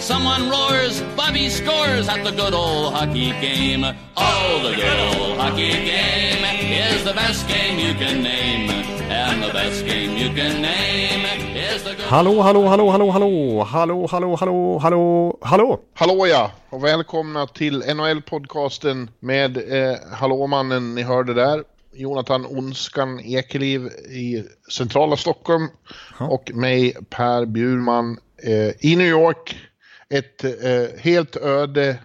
Someone roars, Bobby scores at the good old hockey game. Oh, the good old hockey game is the best game you can name. And the best game you can name is the good Hallå, hallå, hallå, hallå, hallå, hallå, hallå, hallå, hallå, hallå. Hallå ja, och välkomna till NHL-podcasten med eh, Hallåmannen ni hörde där. Jonathan Onskan Ekeliv i centrala Stockholm och mig Per Bjurman eh, i New York. Ett eh, helt öde,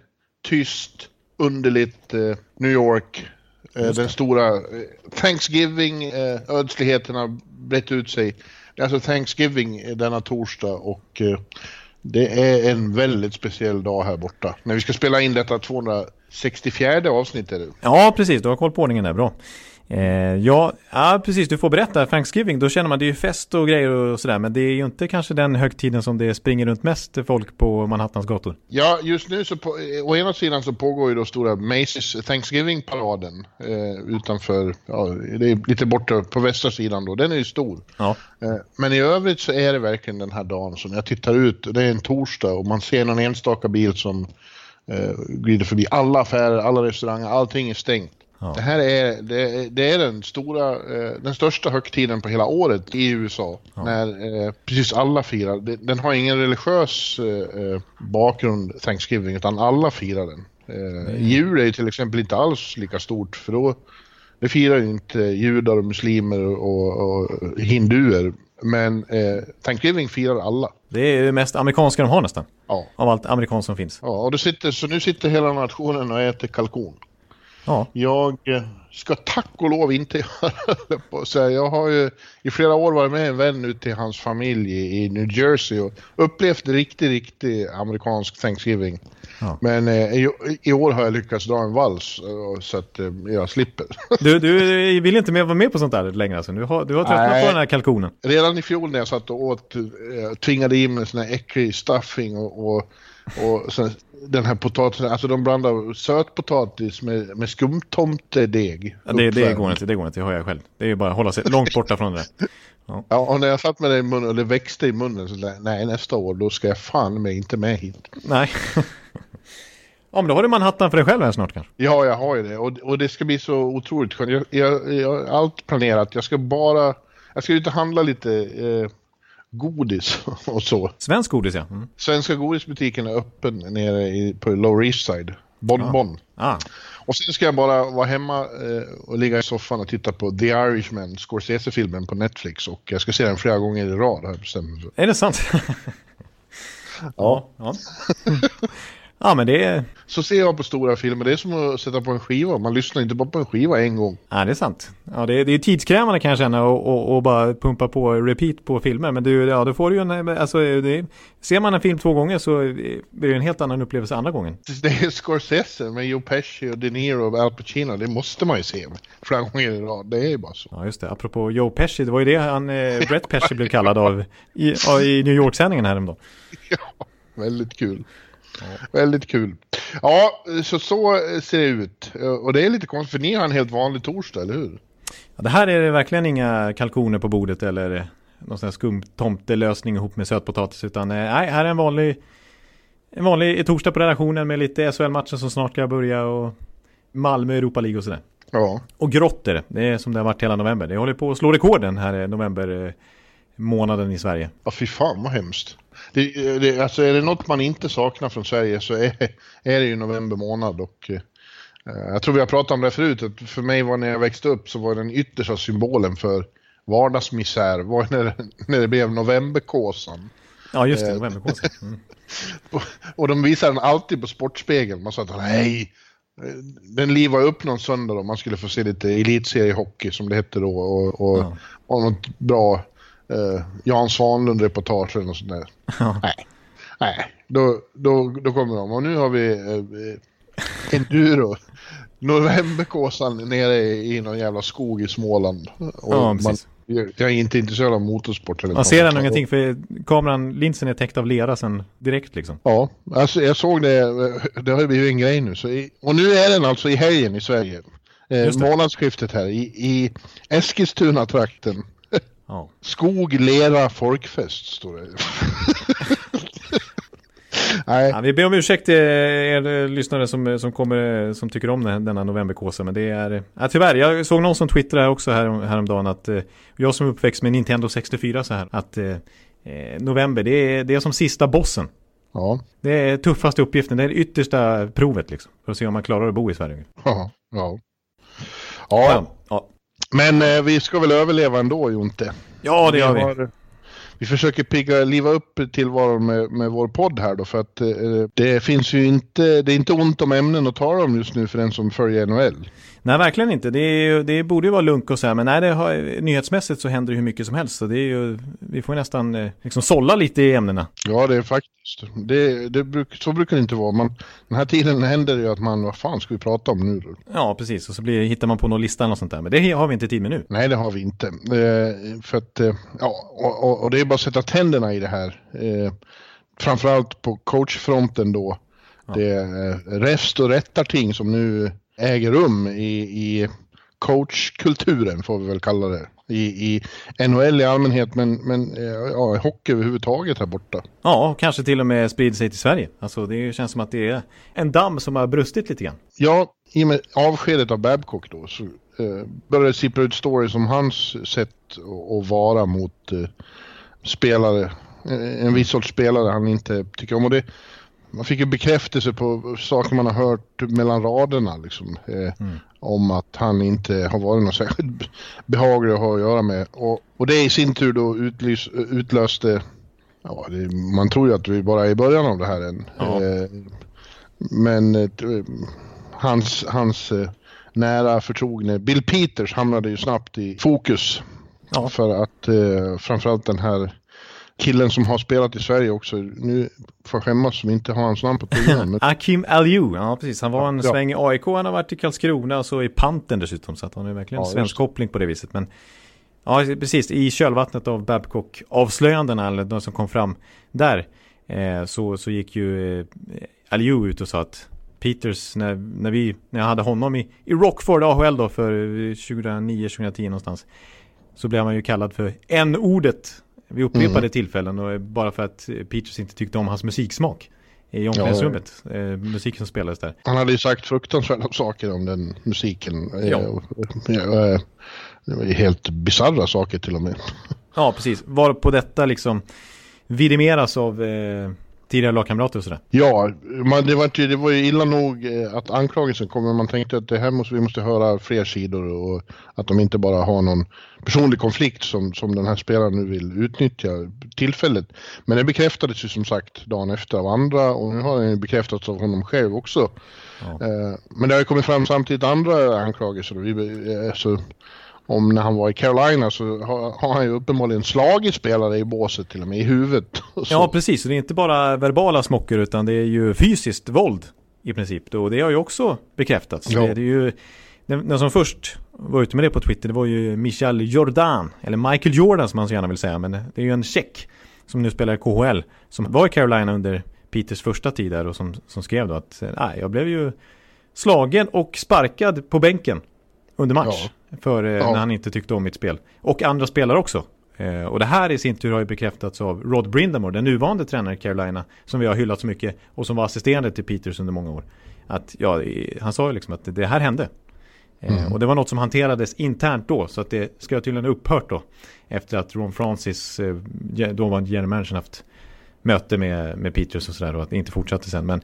tyst, underligt eh, New York. Eh, den stora eh, Thanksgiving, eh, ödsligheten har brett ut sig. Det är alltså Thanksgiving eh, denna torsdag och det är en väldigt speciell dag här borta. När vi ska spela in detta 264 avsnitt är det. Ja, precis. Du har koll på ordningen där. Bra. Eh, ja, ja, precis. Du får berätta. Thanksgiving, då känner man det är ju fest och grejer och sådär. Men det är ju inte kanske den högtiden som det springer runt mest folk på Manhattans gator. Ja, just nu så på, eh, å ena sidan så pågår ju då stora Macy's Thanksgiving-paraden eh, utanför, ja, det är lite borta på västra sidan då. Den är ju stor. Ja. Eh, men i övrigt så är det verkligen den här dagen som jag tittar ut, det är en torsdag och man ser någon enstaka bil som eh, glider förbi. Alla affärer, alla restauranger, allting är stängt. Ja. Det här är, det, det är den, stora, eh, den största högtiden på hela året i USA. När eh, precis alla firar. Den har ingen religiös eh, bakgrund, Thanksgiving, utan alla firar den. Eh, jul är till exempel inte alls lika stort för då det firar ju inte judar och muslimer och, och hinduer. Men eh, Thanksgiving firar alla. Det är det mest amerikanska de har nästan. Ja. Av allt amerikanskt som finns. ja och det sitter, så nu sitter hela nationen och äter kalkon. Ja, Jag eh, ska tack och lov inte göra det på säga. Jag har ju i flera år varit med en vän ut till hans familj i New Jersey och upplevt riktigt, riktigt amerikansk Thanksgiving. Ja. Men eh, i, år har jag lyckats dra en vals eh, så att eh, jag slipper. du, du vill inte mer vara med på sånt där längre alltså. Du har, du har tröttnat Nej. på den här kalkonen. Redan i fjol när jag satt och åt, eh, tvingade i mig sån här äcklig stuffing och, och, och så, den här potatisen, alltså de blandar sötpotatis med, med skumtomtedeg. Ja, det, det går inte, det går inte. Det har jag själv. Det är ju bara att hålla sig långt borta från det där. Ja, och när jag satt med det i munnen det växte i munnen så där, nej nästa år då ska jag fan mig inte med hit. Nej. ja, men då har du Manhattan för dig själv här snart kanske. Ja, jag har ju det och, och det ska bli så otroligt skönt. Jag, jag, jag har allt planerat. Jag ska bara, jag ska ut och handla lite eh, godis och så. Svensk godis ja. Mm. Svenska godisbutiken är öppen nere i, på Lower East Side. Bon Bon. Ah. Och sen ska jag bara vara hemma eh, och ligga i soffan och titta på The Irishman, Scorsese-filmen på Netflix. Och jag ska se den flera gånger i rad har jag bestämt mig för. Är det sant? ja. Ja. ja, men det är... Så ser jag på stora filmer, det är som att sätta på en skiva. Man lyssnar inte bara på en skiva en gång. Ja, det är sant. Ja, det, är, det är tidskrävande kan jag känna och, och, och bara pumpa på repeat på filmer. Men du, ja, då får du ju en, alltså, det, ser man en film två gånger så blir det en helt annan upplevelse andra gågen. Det är Scorsese med Joe Pesci och De Niro och Al Pacino. Det måste man ju se flera gånger i rad. Det är ju bara så. Ja, just det. Apropå Joe Pesci, det var ju det han, eh, Brett Pesci blev kallad av i, i New York-sändningen häromdagen. Ja, väldigt kul. Väldigt kul. Ja, så så ser det ut. Och det är lite konstigt för ni har en helt vanlig torsdag, eller hur? Ja, det här är det verkligen inga kalkoner på bordet eller någon sån här skum tomtelösning ihop med sötpotatis utan eh, nej, här är en vanlig en vanlig torsdag på redaktionen med lite SHL-matcher som snart ska börja och Malmö Europa League och sådär. Ja. Och grått är det. Det är som det har varit hela november. Det håller på att slå rekord den här eh, november eh, månaden i Sverige. Ja, fy fan vad hemskt. Det, det, alltså är det något man inte saknar från Sverige så är, är det ju november månad och eh, jag tror vi har pratat om det förut, att för mig var när jag växte upp så var den yttersta symbolen för vardagsmisär var när, när det blev novemberkåsan. Ja, just det. Novemberkåsan. Mm. Och, de visade den alltid på Sportspegeln. Man sa att nej, den livar upp någon söndag och man skulle få se lite elitseriehockey som det hette då och, och, Ja. och något bra eh, Jan Svanlund-reportage eller något sånt där. Ja. Nej, nej. Då, då, då kommer de. Och nu har vi eh, enduro. Novemberkåsan nere i, i någon jävla skog i Småland. Och Ja, man. Jag är inte intresserad av motorsport. Eller Man ser ändå ingenting för kameran, linsen är täckt av lera sen direkt liksom. Ja, alltså jag såg det. Det har ju blivit en grej nu. Så i, och nu är den alltså i helgen i Sverige. Eh, månadsskiftet här i, i Eskilstuna-trakten. Ja. Skog, lera, folkfest står det. Nej. Ja, vi ber om ursäkt till er lyssnare som, som, kommer, som tycker om denna novemberkåsa. Men det är... Ja, tyvärr, jag såg någon som twittrade också här, häromdagen att eh, jag som är uppväxt med Nintendo 64 så här. Att eh, eh, november, det är, det är som sista bossen. Ja. Det är tuffaste uppgiften, det är det yttersta provet liksom. För att se om man klarar att bo i Sverige. Ja. Ja, ja. Men eh, vi ska väl överleva ändå, Jonte? Ja, det gör vi. Har, vi försöker pigga, liva upp tillvaron med, med vår podd här då för att eh, det finns ju inte, det är inte ont om ämnen att tala om just nu för den som följer NHL. Nej, verkligen inte. Det, är, det borde ju vara lunk och så här, men nej, det har, nyhetsmässigt så händer det hur mycket som helst. Så det är ju, vi får nästan eh, liksom sålla lite i ämnena. Ja, det är faktiskt. Det, det bruk, så brukar det inte vara. Man, den här tiden händer det ju att man, vad fan ska vi prata om nu då? Ja, precis. Och så blir, hittar man på någon lista eller sånt där. Men det har vi inte tid med nu. Nej, det har vi inte. Eh, för att, eh, ja, och, och, och, det är bara att sätta tänderna i det här. Eh, framförallt på coachfronten då. Ja. Det är rest och rättarting som nu äger rum i, i coachkulturen får vi väl kalla det. I, i NHL i allmänhet men, men ja, hockey överhuvudtaget här borta. Ja, kanske till och med sprider sig till Sverige. Alltså det känns som att det är en damm som har brustit lite grann. Ja, i och med avskedet av Babcock då så eh, började det sippra ut stories om hans sätt att vara mot eh, spelare. En viss sorts spelare han inte tycker om. Och det, man fick ju bekräftelse på saker man har hört mellan raderna liksom. Eh, mm. Om att han inte har varit någon särskilt behaglig att ha att göra med. Och, och det i sin tur då utlys, utlöste, ja, det, man tror ju att vi bara är i början av det här än. Ja. Eh, men eh, hans, hans eh, nära förtrogne Bill Peters hamnade ju snabbt i fokus. Ja. För att eh, framförallt den här killen som har spelat i Sverige också. Nu får jag skämmas som inte har hans namn på tungan. Akim Aliou, ja precis. Han var en ja. sväng i AIK, han har varit i Karlskrona och så i Panten dessutom. Så att han är verkligen ja, svensk koppling på det viset. Men ja, precis. I kölvattnet av Babcock-avslöjandena, eller de som kom fram där, eh, så, så gick ju eh, Aliou ut och sa att Peters, när, när, vi, när jag hade honom i, i Rockford AHL då för 2009-2010 någonstans, så blev man ju kallad för n-ordet vid upprepade mm. tillfällen och bara för att Peters inte tyckte om hans musiksmak i omklädningsrummet. Ja. Eh, musiken som spelades där. Han hade ju sagt fruktansvärda saker om den musiken. Eh, ja. Eh, var helt bizarra saker till och med. Ja, precis. Var på detta liksom vidimeras av tidigare lagkamrater och sådär? Ja, man, det, var, det var ju illa nog eh, att anklagelsen kom, men man tänkte att det här måste, vi måste höra fler sidor och att de inte bara har någon personlig konflikt som, som den här spelaren nu vill utnyttja tillfället. Men det bekräftades ju som sagt dagen efter av andra och nu har det bekräftats av honom själv också. Ja. Eh, men det har ju kommit fram samtidigt andra anklagelser. Vi, eh, så, om när han var i Carolina så har, han ju uppenbarligen slagit spelare i båset till och med i huvudet. Ja, precis. Så det är inte bara verbala smockor utan det är ju fysiskt våld i princip. Och det har ju också bekräftats. Ja. Det är ju, den, som först var ute med det på Twitter det var ju Michel Jordan. Eller Michael Jordan som man så gärna vill säga. Men det är ju en tjeck som nu spelar i KHL. Som var i Carolina under Peters första tid där och som, som skrev då att nej, jag blev ju slagen och sparkad på bänken under match. Ja. För eh, ja. när han inte tyckte om mitt spel. Och andra spelare också. Eh, och det här i sin tur har ju bekräftats av Rod Brindamore, den nuvarande tränaren i Carolina. Som vi har hyllat så mycket och som var assisterande till Peters under många år. Att, ja, han sa ju liksom att det här hände. Eh, mm. Och det var något som hanterades internt då. Så att det ska tydligen ha upphört då. Efter att Ron Francis, då var general manager, haft möte med, med Peters och sådär. Och att det inte fortsatte sen. Men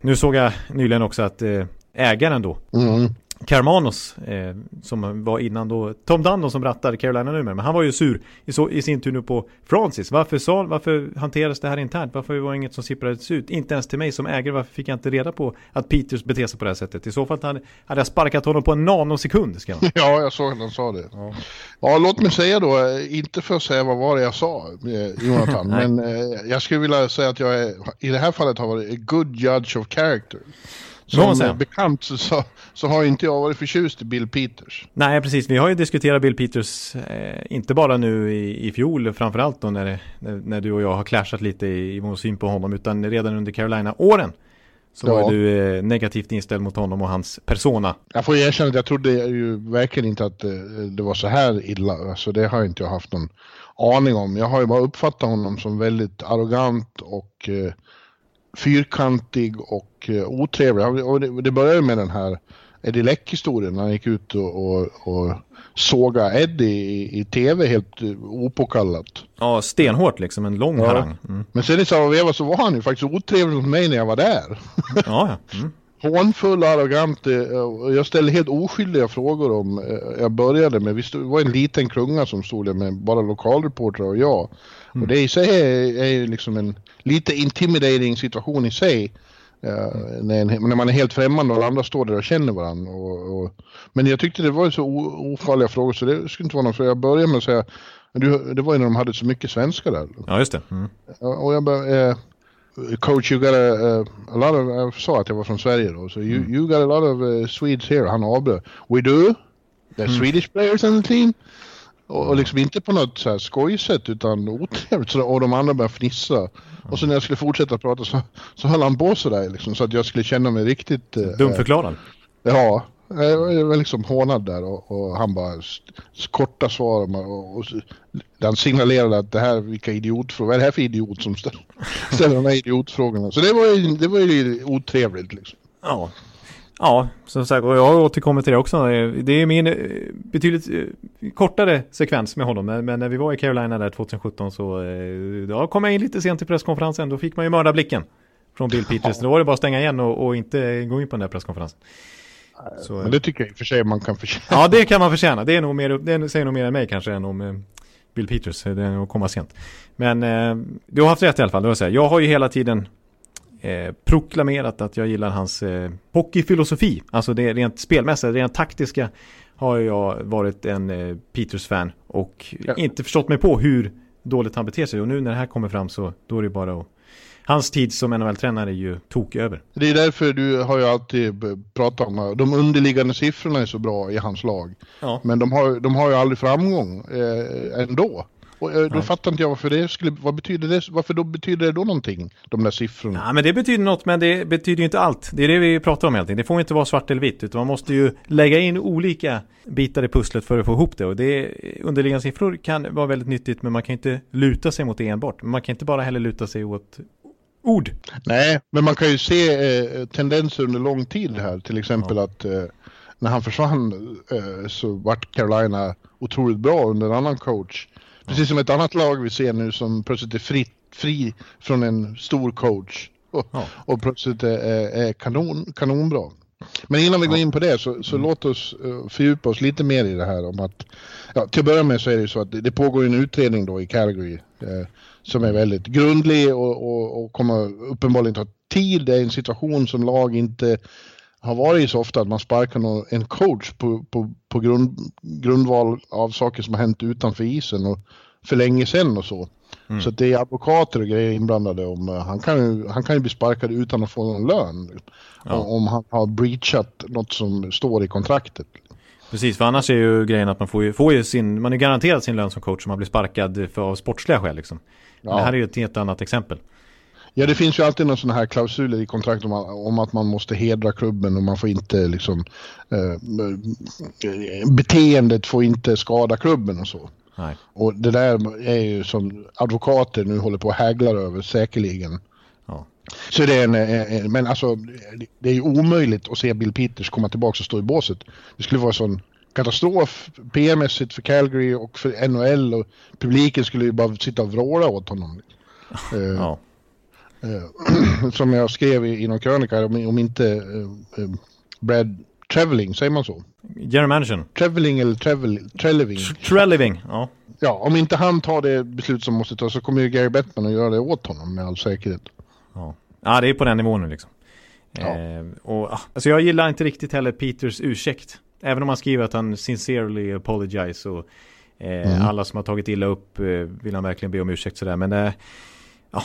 nu såg jag nyligen också att ägaren då mm. Carmanos eh, som var innan då Tom Dunn som rattar Carolina nummer men han var ju sur i, så, i sin tur nu på Francis. Varför, sa, varför hanteras det här internt? Varför var det inget som sipprades ut? Inte ens till mig som ägare varför fick jag inte reda på att Peters beter sig på det här sättet? I så fall hade, hade jag sparkat honom på en nanosekund ska man. ja jag såg att han sa det. Ja. ja låt mig säga då eh, inte för att säga vad var det jag sa eh, Jonathan men eh, jag skulle vilja säga att jag är, i det här fallet har varit a good judge of character som bekant så, så, så, har inte jag varit förtjust i Bill Peters. Nej, precis. Vi har ju diskuterat Bill Peters, eh, inte bara nu i, i fjol, framförallt då när, när, när, du och jag har clashat lite i, i vår syn på honom, utan redan under Carolina-åren. Så ja. var du eh, negativt inställd mot honom och hans persona. Jag får erkänna att jag trodde ju verkligen inte att eh, det var så här illa. Alltså det har inte jag haft någon aning om. Jag har ju bara uppfattat honom som väldigt arrogant och eh, fyrkantig och eh, otrevlig. Och det, det började med den här Eddie Leck-historien när han gick ut och, och, och såga Eddie i, i tv helt uh, opåkallat. Ja, stenhårt liksom, en lång ja. harang. Mm. Men sen i samma veva så var han ju faktiskt otrevlig mot mig när jag var där. ja. Mm. Hånfull, arrogant. Eh, jag ställde helt oskyldiga frågor om, eh, jag började med, det var en liten klunga som stod där med bara lokalreportrar och jag. Mm. Och det i sig är, är liksom en lite intimidating situation i sig. Uh, när, när, man är helt främmande och andra står där och känner varandra. Och, och, men jag tyckte det var så ofarliga frågor så det skulle inte vara någon fråga. Jag började med att säga, du, det var ju när de hade så mycket svenskar där. Ja, just det. Mm. Och jag bara, uh, coach you got a, a lot of, jag sa att jag var från Sverige då, så you, mm. you got a lot of uh, Swedes here. Han avbröt. We do? The mm. Swedish players on the team? Och, och liksom inte på något så här skojsätt utan otrevligt. Och de andra började fnissa. Och så när jag skulle fortsätta prata så, så höll han på sådär liksom. Så att jag skulle känna mig riktigt... Eh, Dumförklarad? ja. Jag var liksom hånad där och, och han bara korta svar och, och, han signalerade att det här, vilka idiotfrågor, vad är det här för idiot som ställer, ställer de här idiotfrågorna? Så det var ju, det var ju otrevligt liksom. Ja, Ja, som sagt, och jag har återkommit till det också. Det är min eh, betydligt eh, kortare sekvens med honom. Men när vi var i Carolina där 2017 så eh, då kom jag in lite sent till presskonferensen. Då fick man ju mördarblicken från Bill Peters. Då var det bara att stänga igen och, och inte gå in på den där presskonferensen. Så, men det tycker jag i och för sig man kan förtjäna. Ja, det kan man förtjäna. Det, är nog mer, det säger nog mer än mig kanske än om Bill Peters. Det är att komma sent. Men eh, du har haft rätt i alla fall. Det jag, jag har ju hela tiden eh, proklamerat att jag gillar hans eh, hockeyfilosofi. Alltså det rent spelmässiga, rent taktiska har jag varit en eh, Peters-fan och ja. inte förstått mig på hur dåligt han beter sig. Och nu när det här kommer fram så då är det bara att Hans tid som NHL-tränare är ju tok över. Det är därför du har ju alltid pratat om de underliggande siffrorna är så bra i hans lag. Ja. Men de har, de har ju aldrig framgång eh, ändå. Och eh, då Nej. fattar inte jag varför det skulle, vad betyder det, varför då betyder det då någonting, de där siffrorna? Ja, men det betyder något, men det betyder ju inte allt. Det är det vi pratar om egentligen. Det får inte vara svart eller vitt, utan man måste ju lägga in olika bitar i pusslet för att få ihop det. Och det, underliggande siffror kan vara väldigt nyttigt, men man kan inte luta sig mot det enbart. Man kan inte bara heller luta sig åt ord. Nej, men man kan ju se eh, tendenser under lång tid här, till exempel ja. att eh, när han försvann eh, så vart Carolina otroligt bra under en annan coach. Precis som ett annat lag vi ser nu som plötsligt är fri, fri från en stor coach. Och, ja. och plötsligt är, är kanon, kanonbra. Men innan vi går in på det så, så mm. låt oss uh, fördjupa oss lite mer i det här om att, ja, till att börja med så är det så att det, det pågår en utredning då i Calgary eh, som är väldigt grundlig och, och, och kommer uppenbarligen ta tid. Det är en situation som lag inte har varit så ofta att man sparkar en coach på, på, på grund, grundval av saker som har hänt utanför isen och för länge sedan och så. Mm. Så det är advokater och grejer inblandade. Om, uh, han, kan ju, han kan ju bli sparkad utan att få någon lön. Ja. Om han har breachat något som står i kontraktet. Precis, för annars är ju grejen att man får ju, får ju sin, man är garanterad sin lön som coach om man blir sparkad för av sportsliga skäl liksom. Ja. Det här är ju ett helt annat exempel. Ja, det finns ju alltid någon sån här klausuler i kontraktet om, om, att man måste hedra klubben och man får inte liksom eh, beteendet får inte skada klubben och så. Nej. Och det där är ju som advokater nu håller på att hägla över säkerligen. Ja. Så det är en, en, men alltså det är ju omöjligt att se Bill Peters komma tillbaka och stå i båset. Det skulle vara sån katastrof PM-mässigt för Calgary och för NHL och publiken skulle ju bara sitta och vråla åt honom. Ja. Uh, som jag skrev i, i någon krönika, om, om inte uh, Brad Traveling, säger man så? General Manager. Traveling eller travel, Treleving. Treleving, ja. Ja, om inte han tar det beslut som måste tas så kommer ju Gary Bettman att göra det åt honom med all säkerhet. Ja, ja det är på den nivån nu liksom. Ja. Eh, och, ah, alltså jag gillar inte riktigt heller Peters ursäkt. Även om han skriver att han sincerely apologize och eh, mm. alla som har tagit illa upp eh, vill han verkligen be om ursäkt sådär. Men eh, ja,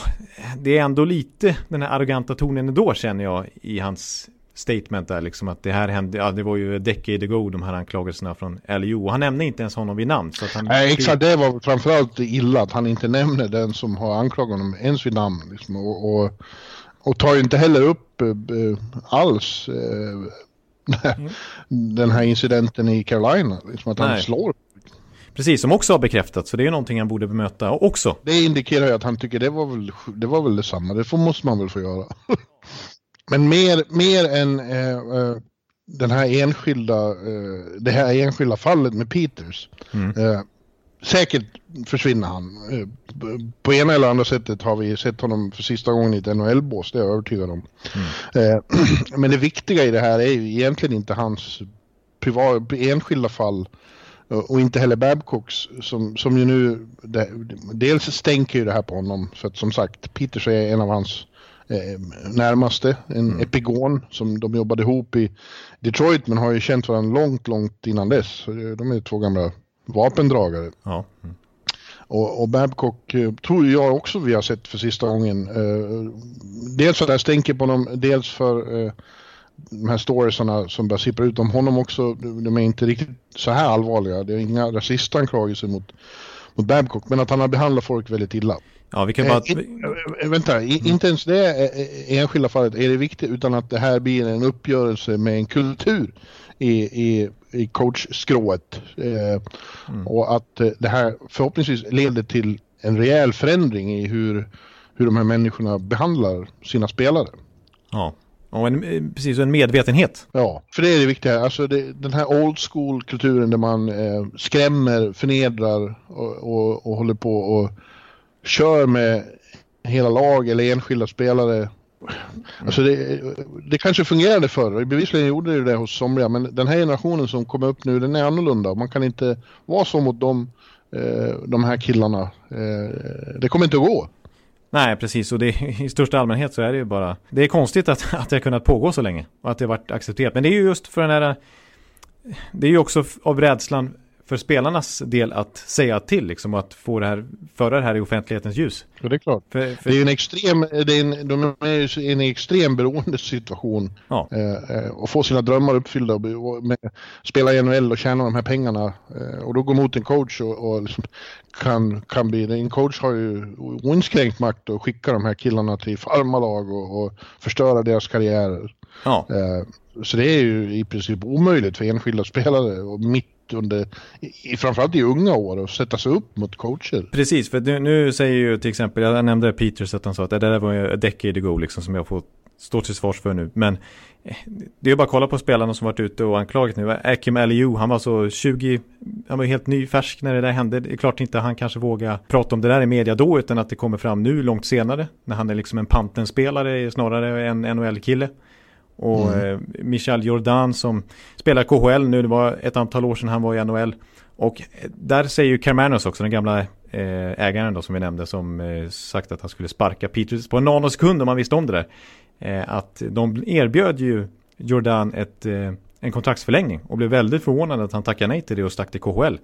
det är ändå lite den här arroganta tonen ändå känner jag i hans statement där liksom att det här hände, ja det var ju decade ago de här anklagelserna från LO. Och han nämner inte ens honom vid namn. Så att han, Nej, exakt det var framförallt illa att han inte nämner den som har anklagat honom ens vid namn. Liksom, och, och, och tar ju inte heller upp äh, alls äh, mm. den här incidenten i Carolina. Liksom att Nej. han slår Precis, som också har bekräftats. Så det är någonting han borde bemöta också. Det indikerar ju att han tycker det var väl, det var väl detsamma. Det får, måste man väl få göra. Men mer, mer än äh, äh, den här enskilda, äh, det här enskilda fallet med Peters. Mm. säkert försvinner han. på ena eller andra sättet har vi sett honom för sista gången i ett NHL-bås, det är jag övertygad om. Mm. men det viktiga i det här är ju egentligen inte hans privat, enskilda fall och inte heller Babcocks som, som ju nu, det, dels stänker ju det här på honom för att som sagt Peters är en av hans eh, närmaste, en mm. epigon som de jobbade ihop i Detroit men har ju känt varandra långt, långt innan dess. De är två gamla vapendragare. Ja. Mm. Och, och Babcock eh, tror jag också vi har sett för sista gången. Eh, dels för att det stänker på honom, dels för eh, de här storiesarna som börjar sippra ut om honom också, de är inte riktigt så här allvarliga. Det är inga rasistanklagelser mot, mot Babcock, men att han har behandlat folk väldigt illa. Ja, vi kan bara... Äh, vänta, mm. inte ens det enskilda fallet är det viktigt, utan att det här blir en uppgörelse med en kultur i, i, i coachskrået. Eh, mm. Och att det här förhoppningsvis leder till en rejäl förändring i hur, hur de här människorna behandlar sina spelare. Ja. Och en, eh, precis, en medvetenhet. Ja, för det är det viktiga. Alltså det, den här old school kulturen där man eh, skrämmer, förnedrar och, och, och, håller på och kör med hela lag eller enskilda spelare. Alltså det, det kanske fungerade förr, bevisligen gjorde det det hos somliga, men den här generationen som kommer upp nu, den är annorlunda. Man kan inte vara så mot dem, eh, de här killarna. Eh, det kommer inte att gå. Nej, precis. Och det, i största allmänhet så är det ju bara... Det är konstigt att, att det har kunnat pågå så länge. Och att det har varit accepterat. Men det är ju just för den här... Det är ju också av rädslan för spelarnas del att säga till liksom att få det här, föra det här i offentlighetens ljus. Ja, det är klart. För, för... Det är en extrem, det är en, de är i en extrem beroendesituation. Ja. Eh, eh, och få sina drömmar uppfyllda och, och med, spela i NHL och tjäna de här pengarna. Eh, och då gå mot en coach och, och liksom kan, kan bli, en coach har ju oinskränkt makt att skicka de här killarna till farmarlag och, och förstöra deras karriärer. Ja. Eh, så det är ju i princip omöjligt för enskilda spelare och mitt under, i, framförallt i unga år, att sätta sig upp mot coacher. Precis, för nu, nu säger ju till exempel, jag nämnde Peters att han sa att det där var ju a decade ago liksom som jag får stå till svars för nu. Men eh, det är bara att kolla på spelarna som varit ute och anklagat nu. Akim Aliou, han var så 20, han var helt ny, färsk när det där hände. Det är klart inte han kanske vågar prata om det där i media då, utan att det kommer fram nu långt senare. När han är liksom en pantenspelare snarare än NHL-kille. Och mm. eh, Michel Jordan som spelar KHL nu, det var ett antal år sedan han var i NHL. Och eh, där säger ju Carmanos också, den gamla eh, ägaren då som vi nämnde, som sagt att han skulle sparka Peters på en nanosekund om man visste om det där. Att de erbjöd ju Jordan ett, en kontraktsförlängning och blev väldigt förvånad att han tackade nej till det och stack till KHL.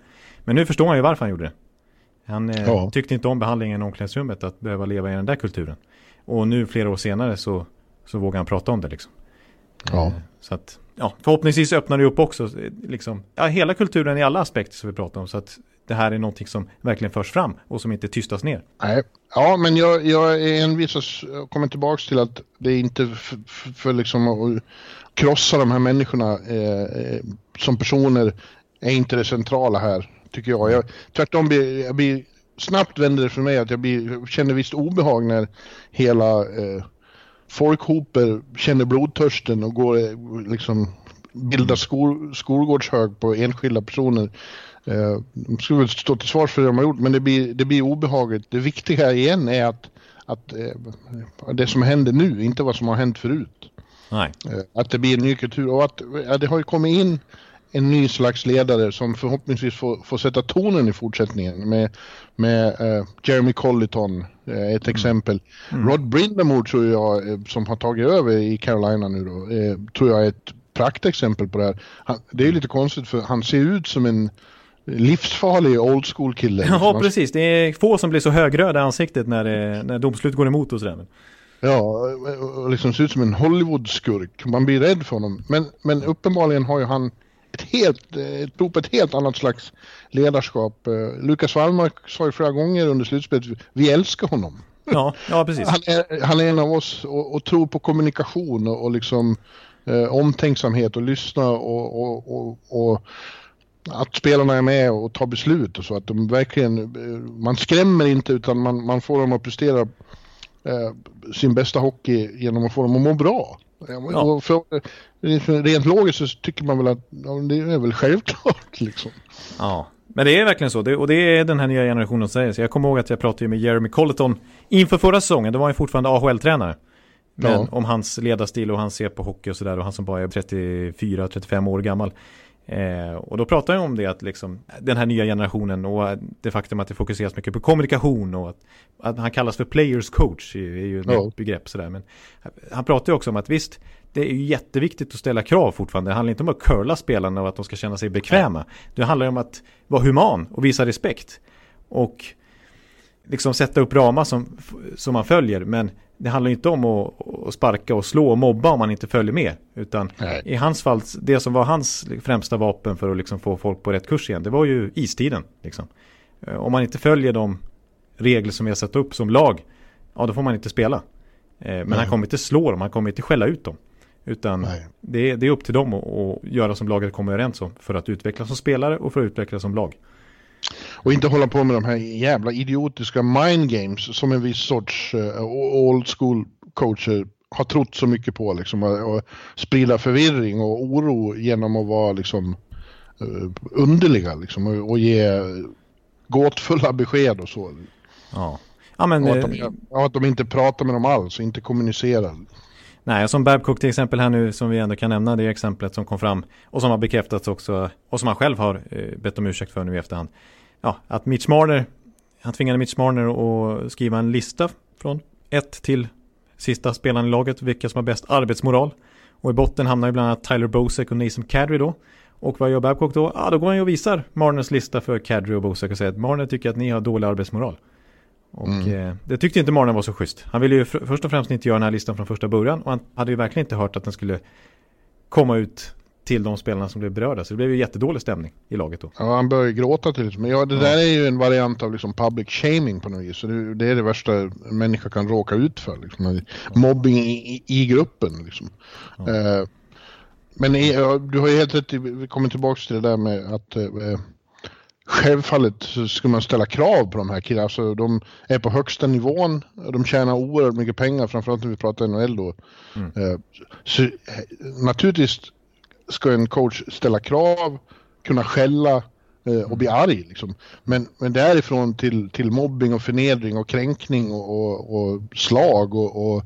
Men nu förstår han ju varför han gjorde det. Han ja. tyckte inte om behandlingen i omklädningsrummet att behöva leva i den där kulturen. Och nu flera år senare så, så vågar han prata om det liksom. Ja. Eh, så att, ja, förhoppningsvis öppnar det upp också liksom, ja, hela kulturen i alla aspekter som vi pratar om. Så att det här är någonting som verkligen förs fram och som inte tystas ner. Nej. Ja, men jag, jag är envisas, jag kommer tillbaka till att det är inte för liksom att krossa de här människorna eh, eh, som personer är inte det centrala här, tycker jag. jag tvärtom blir jag blir snabbt vänder det för mig att jag blir, känner visst obehag när hela eh, folkhoper känner blodtörsten och går liksom bildar skol, skolgårdshög på enskilda personer. Eh, de skulle väl stå till svars för det de har gjort men det blir, det blir obehagligt. Det viktiga igen är att, att eh, det som händer nu, inte vad som har hänt förut. Nej. Eh, att det blir en ny kultur och att ja, det har ju kommit in en ny slags ledare som förhoppningsvis får, får sätta tonen i fortsättningen med, med uh, Jeremy Colliton, uh, ett mm. exempel. Mm. Rod Brindamore tror jag, uh, som har tagit över i Carolina nu då, tror jag är ett praktexempel på det här. Han, det är lite konstigt för han ser ut som en livsfarlig old school kille. Ja, precis. Det är få som blir så högröda i ansiktet när, det, när domslut går emot och sådär. Ja, och liksom ser ut som en Hollywood-skurk. Man blir rädd för honom. Men, men uppenbarligen har ju han ett helt, ett prov på ett helt annat slags ledarskap. Eh, Lukas Wallmark sa ju flera gånger under slutspelet, vi älskar honom. Ja, ja precis. Han är, han är en av oss och, och tror på kommunikation och, och liksom eh, omtänksamhet och lyssna och, och, och, och att spelarna är med och tar beslut och så att de verkligen, eh, man skrämmer inte utan man, man får dem att prestera eh, sin bästa hockey genom att få dem att må bra. Ja. För, rent logiskt så tycker man väl att ja, det är väl självklart liksom. Ja, men det är verkligen så. Det, och det är den här nya generationen som säger. Så jag kommer ihåg att jag pratade med Jeremy Colleton inför förra säsongen. Då var han fortfarande AHL-tränare. Men ja. om hans ledarstil och hans ser på hockey och sådär. Och han som bara är 34-35 år gammal. Eh, och då pratar jag om det att liksom, den här nya generationen och det faktum att det fokuseras mycket på kommunikation och att, att han kallas för players coach är, ju ett ja. begrepp sådär. Men han pratar ju också om att visst, det är ju jätteviktigt att ställa krav fortfarande. Det handlar inte om att curla spelarna och att de ska känna sig bekväma. Det handlar om att vara human och visa respekt. Och liksom sätta upp ramar som, som man följer. Men det handlar inte om att, sparka och slå och mobba om man inte följer med. Utan Nej. i hans fall, det som var hans främsta vapen för att liksom få folk på rätt kurs igen, det var ju istiden. Liksom. Eh, om man inte följer de regler som vi har satt upp som lag, ja då får man inte spela. Eh, men Nej. han kommer inte slå dem, han kommer inte skälla ut dem. Utan det är, det är, upp till dem att, att göra som laget kommer överens om för att utvecklas som spelare och för att utvecklas som lag. Och inte hålla på med de här jävla idiotiska mind games som en viss sorts uh, old school coacher har trott så mycket på liksom och, och sprida förvirring och oro genom att vara liksom uh, underliga liksom och, och ge gåtfulla besked och så. Ja. Ja, men, och att, de, och att de inte pratar med dem alls inte kommunicerar. Nej, som Babcock till exempel här nu som vi ändå kan nämna det exemplet som kom fram och som har bekräftats också och som han själv har eh, bett om ursäkt för nu i efterhand. Ja, att Mitch Marner, han tvingade Mitch Marner att skriva en lista från ett till sista spelaren i laget, vilka som har bäst arbetsmoral. Och i botten hamnar ju bland annat Tyler Bosek och Nason Kadri då. Och vad gör Babcock då? Ja, då går han ju och visar Marners lista för Kadri och Bosek och säger att Marner tycker att ni har dålig arbetsmoral. Och mm. eh, det tyckte inte Marner var så schysst. Han ville ju för, först och främst inte göra den här listan från första början. Och han hade ju verkligen inte hört att den skulle komma ut till de spelarna som blev berörda. Så det blev ju jättedålig stämning i laget då. Ja, han började gråta till Men ja, det där är ju en variant av liksom public shaming på något vis. Så det, det är det värsta en människa kan råka ut för. Liksom. Mobbing i, i, gruppen liksom. Ja. Eh, men du har ju helt rätt, vi kommer tillbaka till det där med att eh, Självfallet så ska man ställa krav på de här killarna. Alltså, de är på högsta nivån. De tjänar oerhört mycket pengar, framförallt när vi pratar NHL då. Mm. Eh, så, naturligtvis ska en coach ställa krav, kunna skälla eh, och bli arg. Liksom. Men, men därifrån till, till mobbing och förnedring och kränkning och, och, och slag och, och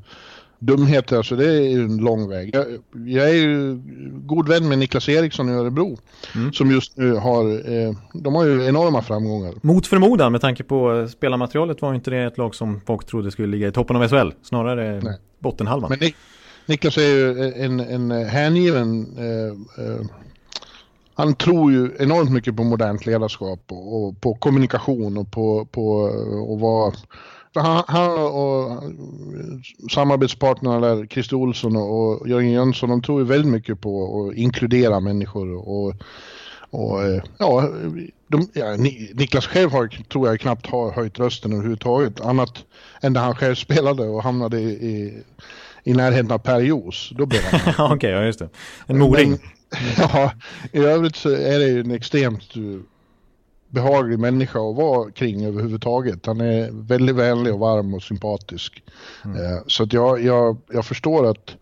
dumheter, alltså det är ju en lång väg. Jag, jag är ju god vän med Niklas Eriksson i Örebro mm. som just nu har, eh, de har ju enorma framgångar. Mot förmodan med tanke på spelarmaterialet var inte det ett lag som folk trodde skulle ligga i toppen av SHL, snarare Nej. bottenhalvan. Men Niklas är ju eh, en, en eh, hängiven eh, eh, han tror ju enormt mycket på modernt ledarskap och, och på kommunikation och på, på eh, att vara han, han och samarbetspartnerna där, Christer Olsson och Jörgen Jönsson, de tror ju väldigt mycket på att inkludera människor och, och ja, de, ja, Niklas själv har, tror jag knappt har höjt rösten överhuvudtaget, annat än när han själv spelade och hamnade i, i, i närheten av Per Jos. Då blev han... Okej, okay, ja just det. En moring. Men, ja, i övrigt så är det ju en extremt behaglig människa att vara kring överhuvudtaget. Han är väldigt vänlig och varm och sympatisk. Mm. Eh, så att jag, jag, jag förstår att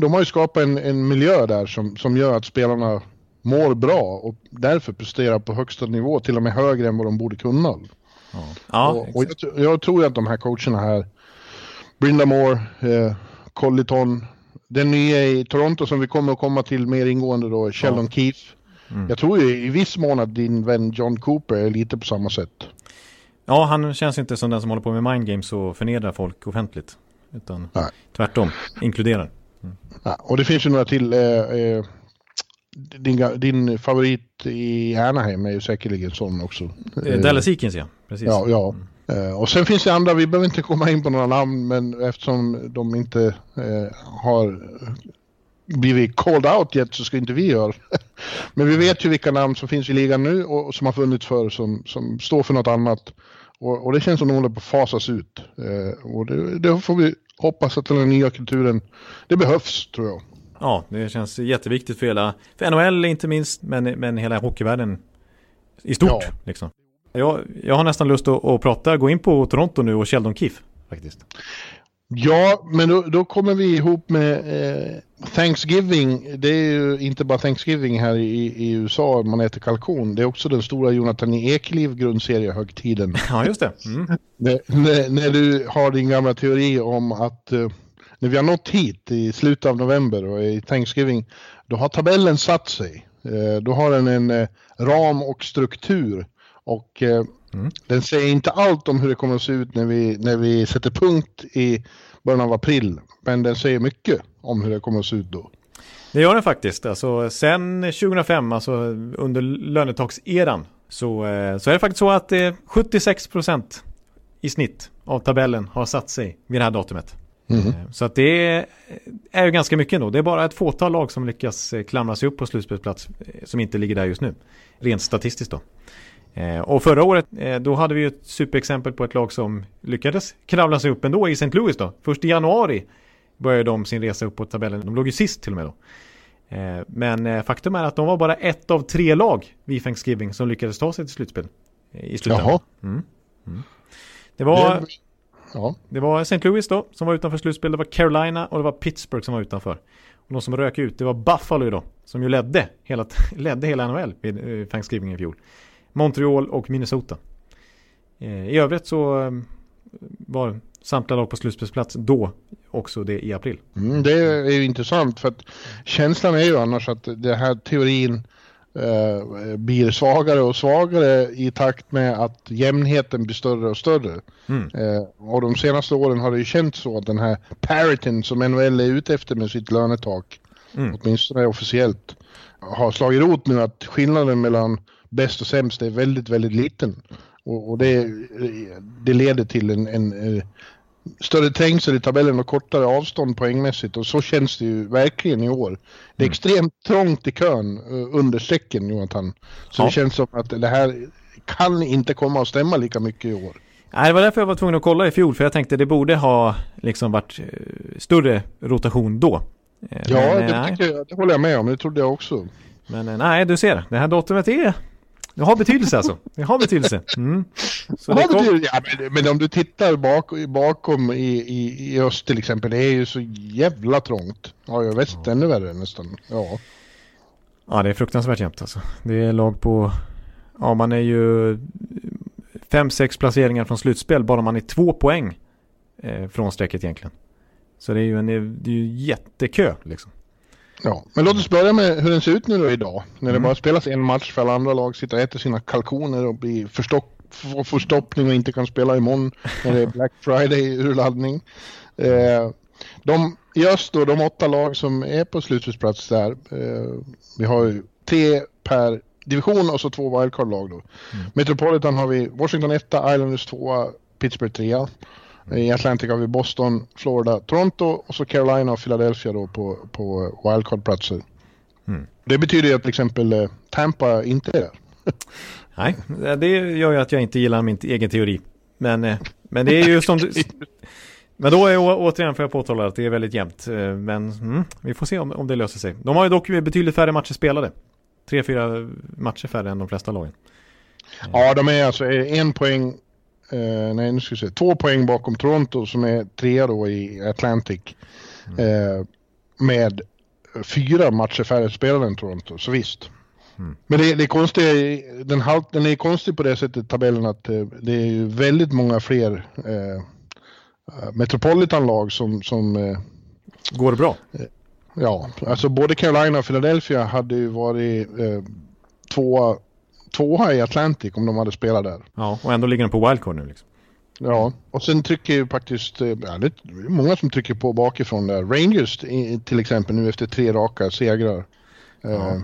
de har ju skapat en, en miljö där som, som gör att spelarna mår bra och därför presterar på högsta nivå, till och med högre än vad de borde kunna. Ja. Ja, och, och jag, jag, tror att de här coacherna här, Brindamore, eh, Colliton, den nya i Toronto som vi kommer att komma till mer ingående då, Sheldon ja. Keefe, Mm. Jag tror ju i viss mån att din vän John Cooper är lite på samma sätt. Ja, han känns inte som den som håller på med mind games och förnedrar folk offentligt. Utan Nej. tvärtom, inkluderar. Mm. Ja, och det finns ju några till. Eh, eh, din, din favorit i Anaheim är ju säkerligen sån också. Eh, Dallas Eakins ja, precis. Ja, ja. Eh, och sen finns det andra, vi behöver inte komma in på några namn, men eftersom de inte eh, har blivit called out yet så ska inte vi göra Men vi vet ju vilka namn som finns i ligan nu och, och som har funnits för som, som står för något annat. Och, och det känns som de håller på att fasas ut. Eh, och det, det, får vi hoppas att den nya kulturen, det behövs tror jag. Ja, det känns jätteviktigt för hela, för NHL inte minst, men, men hela hockeyvärlden i stort. Ja. Liksom. Jag, jag har nästan lust att, att prata, gå in på Toronto nu och Sheldon Keefe faktiskt. Ja, men då, då kommer vi ihop med eh, Thanksgiving. Det är ju inte bara Thanksgiving här i, i USA man äter kalkon. Det är också den stora Jonathan Ekliv grundseriehögtiden. Ja, just det. Mm. när, när, när, du har din gamla teori om att eh, när vi har nått hit i slutet av november och i Thanksgiving, då har tabellen satt sig. Eh, då har den en eh, ram och struktur och eh, mm. den säger inte allt om hur det kommer att se ut när vi, när vi sätter punkt i början av april. Men den säger mycket om hur det kommer att se ut då. Det gör den faktiskt. Alltså, sen 2005, alltså under lönetakseran, så, så är det faktiskt så att eh, 76 procent i snitt av tabellen har satt sig vid det här datumet. Mm. Så att det är ju ganska mycket ändå. Det är bara ett fåtal lag som lyckas eh, klamra sig upp på slutspelsplats eh, som inte ligger där just nu. Rent statistiskt då. Och förra året då hade vi ett superexempel på ett lag som lyckades kravla sig upp ändå i St. Louis då. Först i januari började de sin resa upp på tabellen. De låg ju sist till och med då. Men faktum är att de var bara ett av tre lag vid Thanksgiving som lyckades ta sig till slutspel. I slutändan. Jaha. Mm. Mm. Det var... Ja. Det var St. Louis då som var utanför slutspel. Det var Carolina och det var Pittsburgh som var utanför. Och de som rök ut, det var Buffalo då. Som ju ledde hela, ledde hela NHL vid eh, Thanksgiving i fjol. Montreal och Minnesota. Eh, I övrigt så eh, var samtliga lag på slutspelsplats då också det i april. Mm, det är ju intressant för att känslan är ju annars att det här teorin eh, blir svagare och svagare i takt med att jämnheten blir större och större. Mm. Eh, och de senaste åren har det ju känts så att den här parityn som NHL är ute efter med sitt lönetak, mm. åtminstone officiellt, har slagit rot nu att skillnaden mellan bäst och sämst är väldigt, väldigt liten. Och, och det, det leder till en, en, en större trängsel i tabellen och kortare avstånd poängmässigt och så känns det ju verkligen i år. Det är mm. extremt trångt i kön uh, under strecken Jonathan. Så ja. det känns som att det här kan inte komma att stämma lika mycket i år. Nej, det var därför jag var tvungen att kolla i fjol för jag tänkte det borde ha liksom varit uh, större rotation då. Uh, ja, men, det, jag, det håller jag med om. Det trodde jag också. Men nej, du ser. Det här datumet är det har betydelse alltså. Det har betydelse. Mm. Så det kom... betydelse. Ja, men, men, om du tittar bak, bakom i, i, i öst till exempel, det är ju så jävla trångt. Ja, jag väst ja. ännu värre nästan. Ja. Ja, det är fruktansvärt jämnt alltså. Det är lag på, ja man är ju fem, sex placeringar från slutspel, bara man är två poäng eh, från strecket egentligen. Så det är ju en det är ju jättekö liksom. Ja, men låt oss börja med hur den ser ut nu då idag. När det mm. bara spelas en match för alla andra lag sitter och äter sina kalkoner och blir förstopp, får förstoppning och inte kan spela imorgon när det är Black Friday urladdning. Eh, de, I öst då, de åtta lag som är på slutspelsplats där. Eh, vi har ju tre per division och så två wildcard-lag då. Mm. Metropolitan har vi Washington 1, Islanders 2, Pittsburgh 3. I Atlantic har vi Boston, Florida, Toronto och så Carolina och Philadelphia då på, på wildcard-platser. Mm. Det betyder ju att till exempel eh, Tampa inte är där. Nej, det gör ju att jag inte gillar min egen teori. Men, eh, men det är ju som du... Men då är återigen får jag påtala att det är väldigt jämnt. Eh, men mm, vi får se om, om det löser sig. De har ju dock betydligt färre matcher spelade. Tre, fyra matcher färre än de flesta lagen. Ja, de är alltså en poäng eh, nej nu ska vi se, två poäng bakom Toronto som är trea då i Atlantic. Mm. Eh, med fyra matcher färre spelare än Toronto, så visst. Mm. Men det, det är konstigt, den, halt, den är konstig på det sättet tabellen att eh, det är väldigt många fler eh, Metropolitan-lag som, som eh, Går det bra? Eh, ja, alltså både Carolina och Philadelphia hade ju varit eh, tvåa tvåa i Atlantic om de hade spelat där. Ja, och ändå ligger de på wildcard nu liksom. Ja, och sen trycker ju faktiskt, eh, ja, det är många som trycker på bakifrån där. Rangers till exempel nu efter tre raka segrar. Ja. Uh.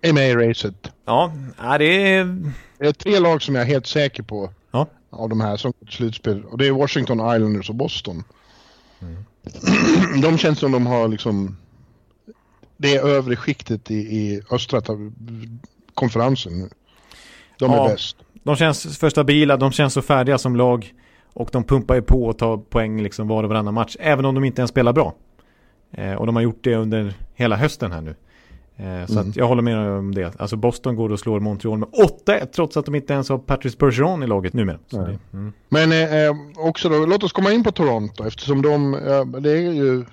Är med i racet. Ja, det är... Det är tre lag som jag är helt säker på Ja. Av de här som går till slutspel. Och det är Washington Islanders och Boston. Mm. De känns som de har liksom det övre skiktet i, i östra konferensen De ja, är bäst. De känns för stabila, de känns så färdiga som lag. Och de pumpar ju på och tar poäng liksom var och varannan match. Även om de inte ens spelar bra. Eh, och de har gjort det under hela hösten här nu. Eh, så mm. jag håller med om det. Alltså Boston går och slår Montreal med 8-1 trots att de inte ens har Patrice Bergeron i laget numera. Det, mm. Men eh, eh, också då, låt oss komma in på Toronto eftersom de, eh, det är ju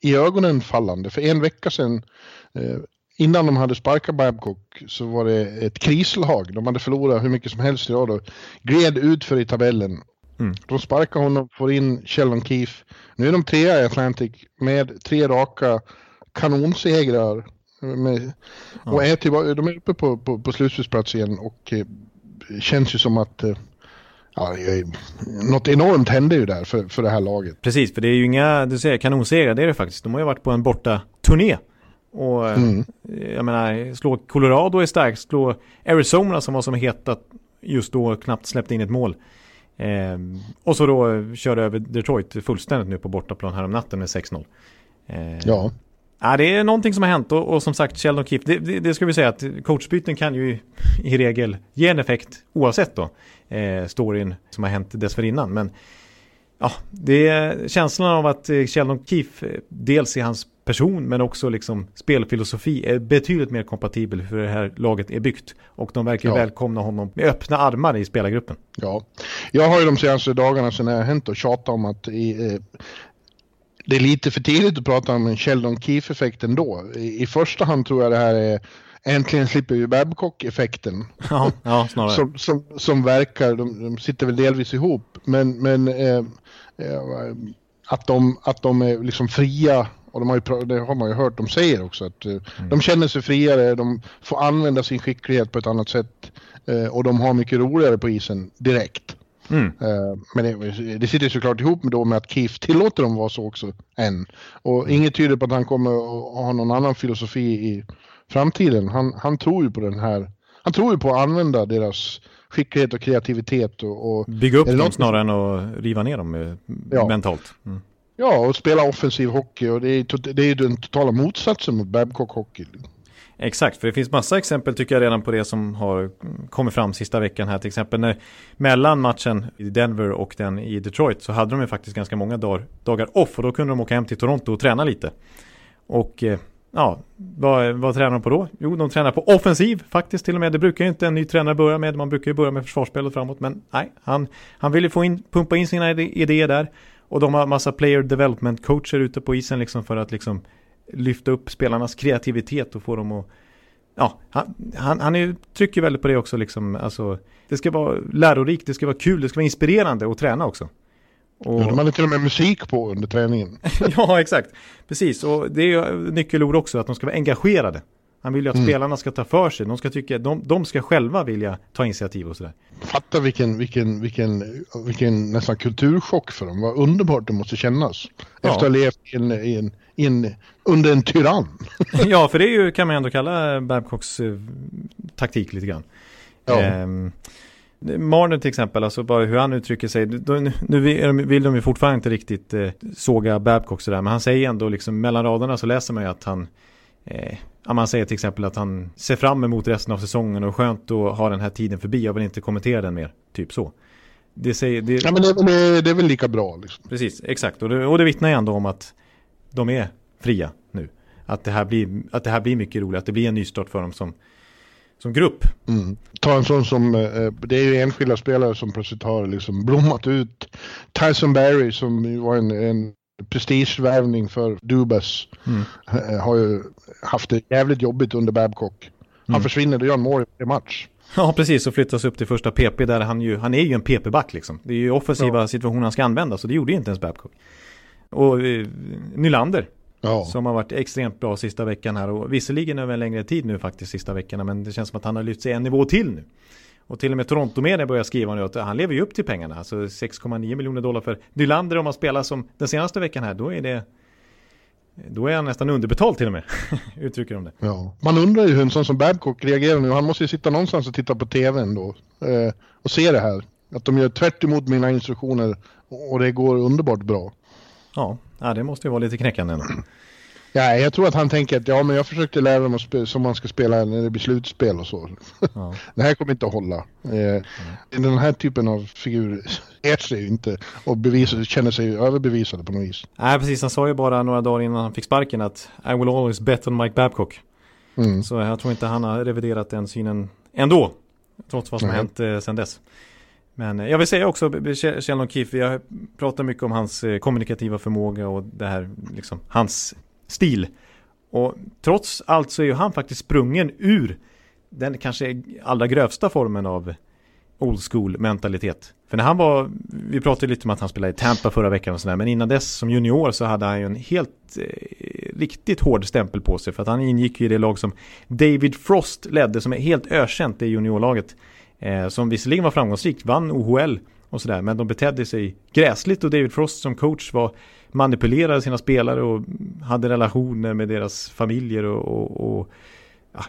i ögonen fallande. För en vecka sedan eh, innan de hade sparkat Babcock så var det ett krislag. De hade förlorat hur mycket som helst i rad och gled ut för i tabellen. Mm. De sparkar honom, får in Sheldon Keefe. Nu är de trea i Atlantic med tre raka kanonsegrar. Med. Och är tillbaka, de är uppe på, på, på slutspelsplats igen och eh, känns ju som att eh, ja, något enormt hände ju där för, för det här laget. Precis, för det är ju inga, du säger kanonsegrar, det är det faktiskt. De har ju varit på en borta turné och mm. jag menar, slå Colorado är starkt, slå Arizona som var som hetat just då knappt släppte in ett mål. Eh, och så då körde över Detroit fullständigt nu på bortaplan här om natten med 6-0. Eh, ja. Ja, det är någonting som har hänt och, och som sagt Sheldon Keefe, det, det, det, ska vi säga att coachbyten kan ju i, i regel ge en effekt oavsett då eh, storyn som har hänt dessförinnan. Men ja, det är känslan av att eh, Sheldon Keefe, eh, dels i hans person men också liksom spelfilosofi är betydligt mer kompatibel för det här laget är byggt. Och de verkar ja. välkomna honom med öppna armar i spelargruppen. Ja, jag har ju de senaste dagarna sedan det har hänt och tjatat om att i, eh, det är lite för tidigt att prata om en Sheldon Keefe-effekt ändå. I, I första hand tror jag det här är Äntligen slipper vi Babcock-effekten. Ja, ja, snarare. som, som, som verkar, de, de sitter väl delvis ihop, men, men eh, eh, att, de, att de är liksom fria och de har ju, det har man ju hört, de säger också att eh, mm. de känner sig friare, de får använda sin skicklighet på ett annat sätt eh, och de har mycket roligare på isen direkt. Mm. Eh, men det, det sitter såklart ihop med, då med att Keith tillåter dem vara så också än. Och mm. inget tyder på att han kommer att ha någon annan filosofi i framtiden. Han, han tror ju på den här, han tror ju på att använda deras skicklighet och kreativitet. Och, och Bygga upp dem snarare än att riva ner dem ja. mentalt. Mm. Ja, och spela offensiv hockey och det är, det är den totala motsatsen mot Babcock hockey. Exakt, för det finns massa exempel tycker jag redan på det som har kommit fram sista veckan här. Till exempel när, mellan matchen i Denver och den i Detroit så hade de ju faktiskt ganska många dagar, dagar off och då kunde de åka hem till Toronto och träna lite. Och eh, ja, vad, vad tränar de på då? Jo, de tränar på offensiv faktiskt till och med. Det brukar ju inte en ny tränare börja med. Man brukar ju börja med försvarsspelet framåt. Men nej, han, han vill ju få in, pumpa in sina idéer där. Och de har massa player development coacher ute på isen liksom för att liksom lyfta upp spelarnas kreativitet och få dem att Ja, han, han, han är, trycker väldigt på det också liksom, alltså Det ska vara lärorikt, det ska vara kul, det ska vara inspirerande att träna också och... De hade till och med musik på under träningen. ja, exakt. Precis, och det är nyckelord också, att de ska vara engagerade. Han vill ju att mm. spelarna ska ta för sig. De ska, tycka, de, de ska själva vilja ta initiativ och sådär. Fatta vilken, vilken, vilken, vilken nästan kulturchock för dem. Vad underbart det måste kännas. Ja. Efter att ha levt i en, i en, i en, under en tyrann. ja, för det är ju, kan man ändå kalla Babcocks eh, taktik lite grann. Ja. Ehm, Marner till exempel, alltså bara hur han uttrycker sig. Nu vill de ju fortfarande inte riktigt eh, såga Babcock sådär, men han säger ändå liksom mellan raderna så läser man ju att han eh, man säger till exempel att han ser fram emot resten av säsongen och skönt att ha den här tiden förbi. Jag vill inte kommentera den mer. Typ så. Det, säger, det... Ja, men det, det, det är väl lika bra. Liksom. Precis, exakt. Och det, och det vittnar ju ändå om att de är fria nu. Att det här blir, att det här blir mycket roligt. Att det blir en nystart för dem som, som grupp. Mm. Ta en sån som, eh, det är ju enskilda spelare som plötsligt har liksom blommat ut. Tyson Barry som var en, en prestigevärvning för Dubas. Mm. Eh, har ju haft det jävligt jobbigt under Babcock. Han mm. försvinner och gör en mål i match. Ja, precis. Och flyttas upp till första PP där han ju, han är ju en PP-back liksom. Det är ju offensiva ja. situationer han ska använda, så det gjorde ju inte ens Babcock. Och eh, Nylander, ja. som har varit extremt bra sista veckan här. Och visserligen över en längre tid nu faktiskt sista veckorna, men det känns som att han har lyft sig en nivå till nu. Och till och med Toronto-media börjar skriva nu att han lever ju upp till pengarna. Alltså 6,9 miljoner dollar för Nylander om man spelar som den senaste veckan här. Då är det då är han nästan underbetald till och med, uttrycker de det. Ja. Man undrar ju hur en sån som Babcock reagerar nu. Han måste ju sitta någonstans och titta på tv ändå. Eh, och se det här. Att de gör tvärt emot mina instruktioner och det går underbart bra. Ja, ja det måste ju vara lite knäckande ändå. Ja, jag tror att han tänker att ja, men jag försökte lära dem som man ska spela när det blir slutspel och så. Ja. det här kommer inte att hålla. Eh, Den här typen av figur är sig ju inte och bevisar, känner sig överbevisade på något vis. Nej, precis. Han sa ju bara några dagar innan han fick sparken att I will always bet on Mike Babcock. Mm. Så jag tror inte han har reviderat den synen ändå. Trots vad som har hänt eh, sedan dess. Men jag vill säga också, Keefe, vi har pratat mycket om hans eh, kommunikativa förmåga och det här, liksom, hans stil. Och trots allt så är ju han faktiskt sprungen ur den kanske allra grövsta formen av old school mentalitet. För när han var, vi pratade lite om att han spelade i Tampa förra veckan och sådär, men innan dess som junior så hade han ju en helt eh, riktigt hård stämpel på sig för att han ingick i det lag som David Frost ledde som är helt ökänt det juniorlaget. Eh, som visserligen var framgångsrikt, vann OHL och sådär, men de betedde sig gräsligt och David Frost som coach var manipulerade sina spelare och hade relationer med deras familjer och, och, och ja,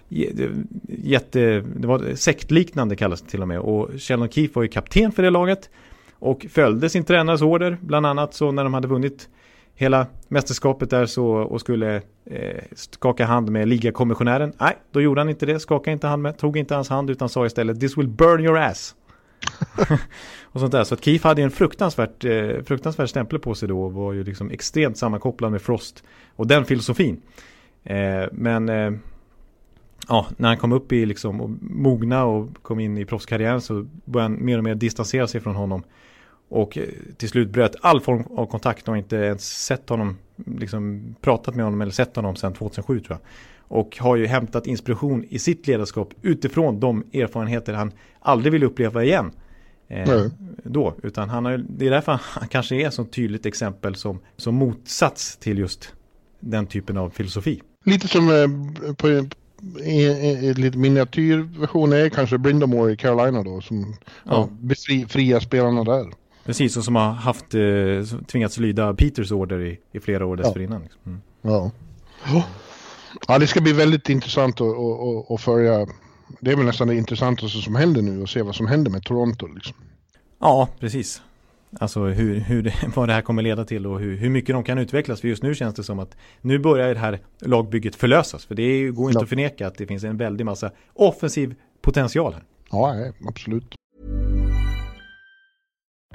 jätte, det var sektliknande kallas det till och med och Sheldon Keefe var ju kapten för det laget och följde sin tränares order bland annat så när de hade vunnit hela mästerskapet där så och skulle eh, skaka hand med ligakommissionären. Nej, då gjorde han inte det, skakade inte hand med, tog inte hans hand utan sa istället This will burn your ass. och sånt där. Så att Keith hade en fruktansvärt, eh, fruktansvärt stämpel på sig då och var ju liksom extremt sammankopplad med Frost och den filosofin. Eh, men eh, ja, när han kom upp i liksom och mogna och kom in i proffskarriären så började han mer och mer distansera sig från honom. Och eh, till slut bröt all form av kontakt och inte ens sett honom, liksom pratat med honom eller sett honom sedan 2007 tror jag. Och har ju hämtat inspiration i sitt ledarskap utifrån de erfarenheter han aldrig vill uppleva igen. Eh, då, utan han har, det är därför han kanske är ett så tydligt exempel som, som motsats till just den typen av filosofi. Lite som eh, på, i, i, i lite miniatyrversion är kanske Brindamore i Carolina då som ja. befri, fria spelarna där. Precis, och som har haft eh, tvingats lyda Peters order i, i flera år dessförinnan. Liksom. Mm. Ja. Ja, det ska bli väldigt intressant att, att, att följa. Det är väl nästan det intressantaste som händer nu och se vad som händer med Toronto. Liksom. Ja, precis. Alltså hur, hur, vad det här kommer leda till och hur, hur mycket de kan utvecklas. För just nu känns det som att nu börjar det här lagbygget förlösas. För det går inte ja. att förneka att det finns en väldig massa offensiv potential här. Ja, absolut.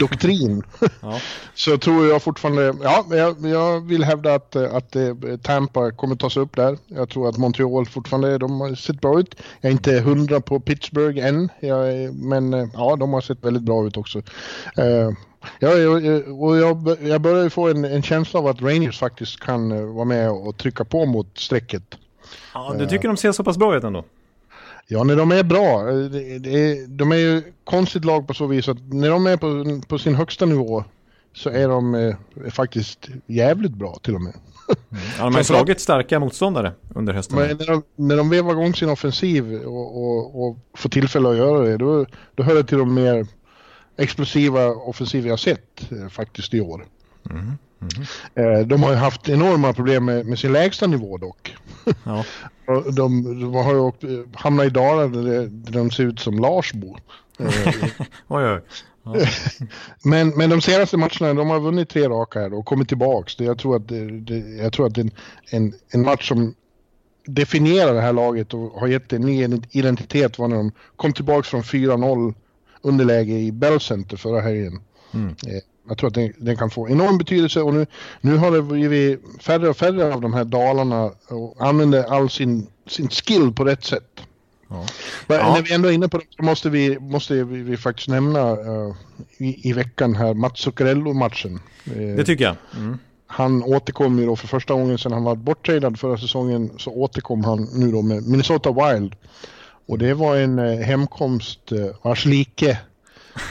doktrin. Ja. Så tror jag fortfarande, ja, jag, jag vill hävda att, att Tampa kommer tas upp där. Jag tror att Montreal fortfarande, de har sett bra ut. Jag är inte hundra på Pittsburgh än, jag, men ja, de har sett väldigt bra ut också. Uh, Ja, jag, och jag, jag börjar få en, en, känsla av att Rangers faktiskt kan vara med och trycka på mot strecket. Ja, du tycker de ser så pass bra ut ändå? Ja, när de är bra. De är ju konstigt lag på så vis att när de är på, på sin högsta nivå så är de eh, faktiskt jävligt bra till och med. Mm. Ja, de har slagit starka motståndare under hösten. Men när de, när de vevar igång sin offensiv och, och, och får tillfälle att göra det, då, då hör det till de mer explosiva offensiver jag sett eh, faktiskt i år. Mm. Mm. De har ju haft enorma problem med, med sin lägsta nivå dock. Ja. de, de, har ju åkt, hamnat i dalar där, de ser ut som Larsbo. oj, oj. Ja. men, men de senaste matcherna, de har vunnit tre raka här och kommit tillbaks. Det, jag tror att, det, det, jag tror att en, en, en match som definierar det här laget och har gett det en ny identitet var när de kom tillbaks från 4-0 underläge i Bell Center förra helgen. Mm. Eh, jag tror att den, den, kan få enorm betydelse och nu, nu har det blivit färre och färre av de här dalarna och använder all sin, sin skill på rätt sätt. Ja. Men ja. när vi ändå är inne på det så måste vi, måste vi, vi faktiskt nämna uh, i, i veckan här Mats Zuccarello-matchen. Uh, det tycker jag. Mm. Han återkom ju då för första gången sedan han var borttradad förra säsongen så återkom han nu då med Minnesota Wild. Och det var en uh, hemkomst vars like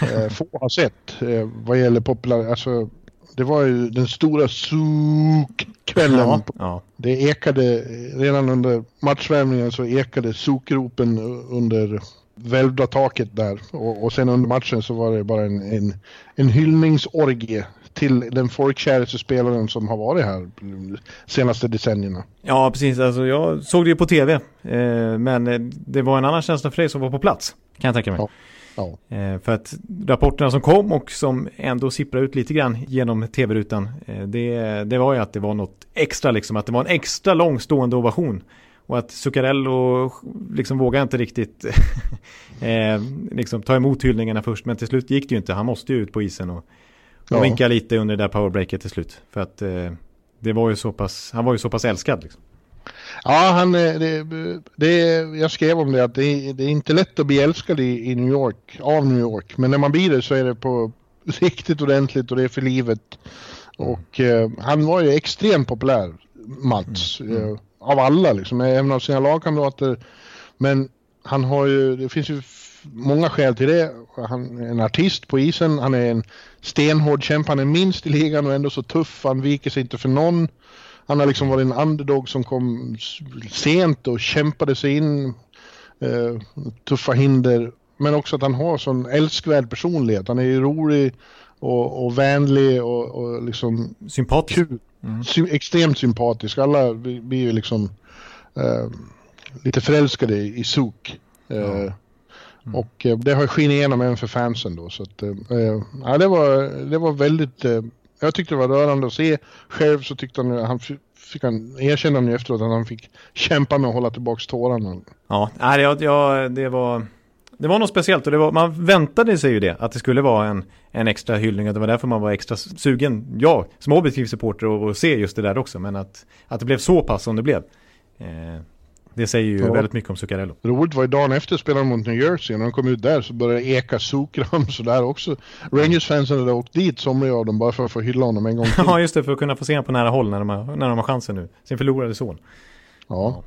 eh, få har sett eh, vad gäller populär, alltså det var ju den stora sokkvällen. Ja, ja. Det ekade, redan under matchvärmningen så ekade sokropen under välvda taket där. Och, och sen under matchen så var det bara en, en, en hyllningsorgie till den folkkäraste spelaren som har varit här de senaste decennierna. Ja, precis. Alltså, jag såg det ju på tv. Eh, men eh, det var en annan känsla för dig som var på plats. Kan jag tänka mig. Ja. Ja. Eh, för att rapporterna som kom och som ändå sipprade ut lite grann genom tv-rutan. Eh, det, det var ju att det var något extra liksom. Att det var en extra lång stående ovation. Och att Zuccarello liksom vågade inte riktigt eh, liksom ta emot hyllningarna först. Men till slut gick det ju inte. Han måste ju ut på isen och, och Ja. vinka lite under det där powerbreaket till slut. För att eh, det var ju så pass, han var ju så pass älskad liksom. Ja, han, eh, det, det, jag skrev om det att det, det är inte lätt att bli älskad i, i New York, av New York. Men när man blir det så är det på riktigt ordentligt och det är för livet. Och eh, han var ju extremt populär, Mats. Eh, av alla liksom, även av sina lagkamrater. Men han har ju, det finns ju många skäl till det. Han är en artist på isen, han är en stenhård kämpe, han är minst i ligan och ändå så tuff, han viker sig inte för någon. Han har liksom varit en underdog som kom sent och kämpade sig in. Eh, tuffa hinder. Men också att han har sån älskvärd personlighet. Han är ju rolig och, och vänlig och, och liksom Sympatisk. kul. Sy- extremt sympatisk. Alla blir ju liksom eh, lite förälskade i, i. Eh, Och eh, det har skinit igenom även för fansen då. Så att, eh, eh, ja, det, var, det var väldigt... Eh, jag tyckte det var rörande att se. Själv så tyckte han, han fick han erkänna nu efteråt att han fick kämpa med att hålla tillbaka tårarna. Ja, nej, jag, jag, det var... Det var något speciellt och det var, man väntade sig ju det, att det skulle vara en, en extra hyllning och det var därför man var extra sugen, jag som objektiv supporter, och, och se just det där också. Men att, att det blev så pass som det blev, eh, det säger ju Ja. väldigt mycket om Zuccarello. Roligt var ju dagen efter spelade de mot New Jersey när de kom ut där så började det eka Zook-ramsor där också. Rangers-fansen hade åkt dit, somliga av dem, bara för att få hylla honom en gång till. Ja, just det, för att kunna få se honom på nära håll när de har, när de har chansen nu. Sin förlorade son. Ja.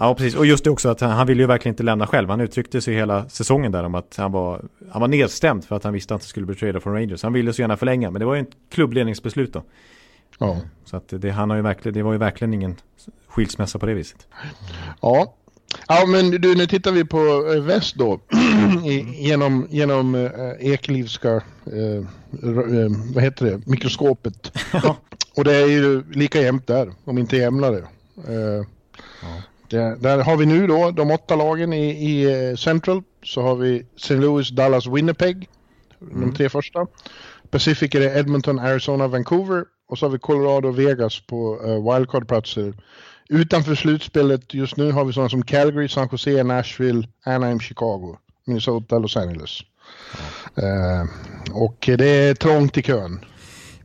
Ja, precis. Och just det också att han, han ville ju verkligen inte lämna själv. Han uttryckte sig hela säsongen där om att han var, han var nedstämd för att han visste att han skulle bli tradad från Rangers. Han ville så gärna förlänga, men det var ju ett klubbledningsbeslut då. Ja. Så att det, han har ju verkligen, det var ju verkligen ingen skilsmässa på det viset. Ja. Ja men du, nu tittar vi på eh, väst då. Genom genom eh, Ekelivska, eh, vad heter det, mikroskopet. Och det är ju lika jämnt där, om inte jämnare. Eh, det, där har vi nu då de åtta lagen i, i Central. Så har vi St. Louis, Dallas, Winnipeg. De tre första. Pacific är det Edmonton, Arizona, Vancouver. Och så har vi Colorado och Vegas på uh, wildcard-platser. Utanför slutspelet just nu har vi sådana som Calgary, San Jose, Nashville, Anaheim, Chicago, Minnesota, Los Angeles. Eh, och det är trångt i kön.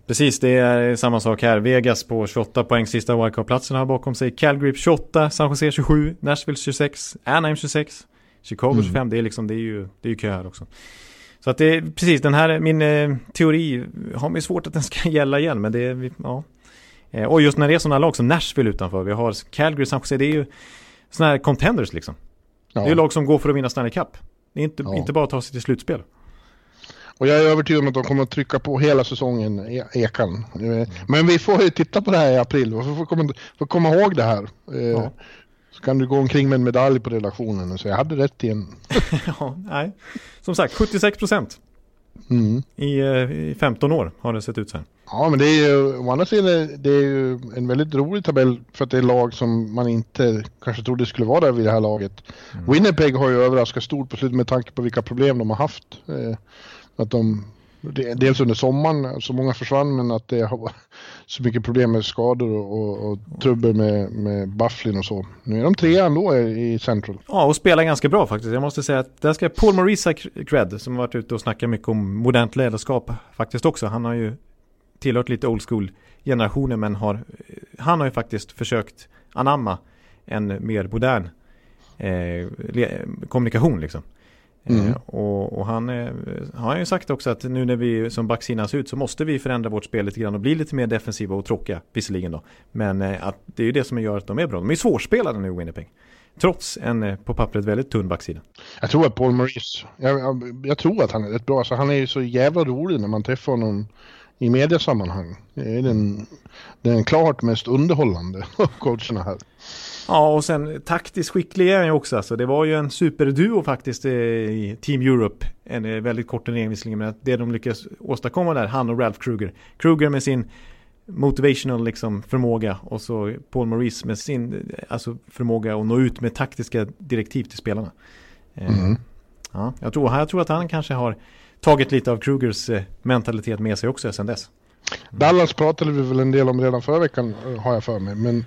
Precis, det är samma sak här. Vegas på 28 poäng, sista wildcard-platsen har bakom sig. Calgary 28, San Jose 27, Nashville 26, Anaheim 26, Chicago 25. Det är liksom, det är ju, det är ju kö här också. Så att det är precis den här, min eh, teori har mig svårt att den ska gälla igen, men det är, ja. Eh, och just när det är sådana lag som Nashville utanför, vi har Calgary, San Jose, det är ju sådana här contenders liksom. Ja. Det är ju lag som går för att vinna Stanley Cup. Det är inte, Ja. inte bara att ta sig till slutspel. Och jag är övertygad om att de kommer att trycka på hela säsongen, E- Ekan. Eh, Men vi får ju titta på det här i april och får komma, får komma ihåg det här. Ja. Så kan du gå omkring med en medalj på redaktionen och säga jag hade rätt igen. ja, nej. Som sagt, 76 procent. Mm. I, eh, I 15 år har det sett ut så här. Ja, men det är ju, å andra sidan, det är ju en väldigt rolig tabell för att det är lag som man inte kanske trodde skulle vara där vid det här laget. Winnipeg har ju överraskat stort på slutet med tanke på vilka problem de har haft. Eh, att de, det- dels under sommaren, så många försvann, men att det har varit så mycket problem med skador och, och, och trubbel med, med Bufflin och så. Nu är de trea ändå i Central. Ja, och spelar ganska bra faktiskt. Jag måste säga att där ska Paul Maurice ha cred, som har varit ute och snackat mycket om modernt ledarskap faktiskt också. Han har ju tillhört lite old school generationer, men har, han har ju faktiskt försökt anamma en mer modern eh, le- kommunikation liksom. Mm. Eh, och, och han eh, har ju sagt också att nu när vi som backsidan ut så måste vi förändra vårt spel lite grann och bli lite mer defensiva och tråkiga visserligen då. Men eh, att det är ju det som gör att de är bra. De är svårspelade nu Winnipeg. Trots en på pappret väldigt tunn backsida. Jag tror att Paul Maurice, jag, jag, jag tror att han är rätt bra. Alltså, han är ju så jävla rolig när man träffar honom i mediesammanhang. Det är den, den klart mest underhållande av coacherna här. Ja, och sen taktiskt skicklig är han ju också. Alltså, det var ju en superduo faktiskt eh, i Team Europe. En eh, väldigt kort turnering visserligen, men det de lyckas åstadkomma där, han och Ralph Kruger. Kruger med sin motivational liksom förmåga och så Paul Maurice med sin alltså förmåga att nå ut med taktiska direktiv till spelarna. Mm. Ja, jag, tror, jag tror att han kanske har tagit lite av Krugers mentalitet med sig också sedan dess. Dallas pratade vi väl en del om redan förra veckan har jag för mig. Men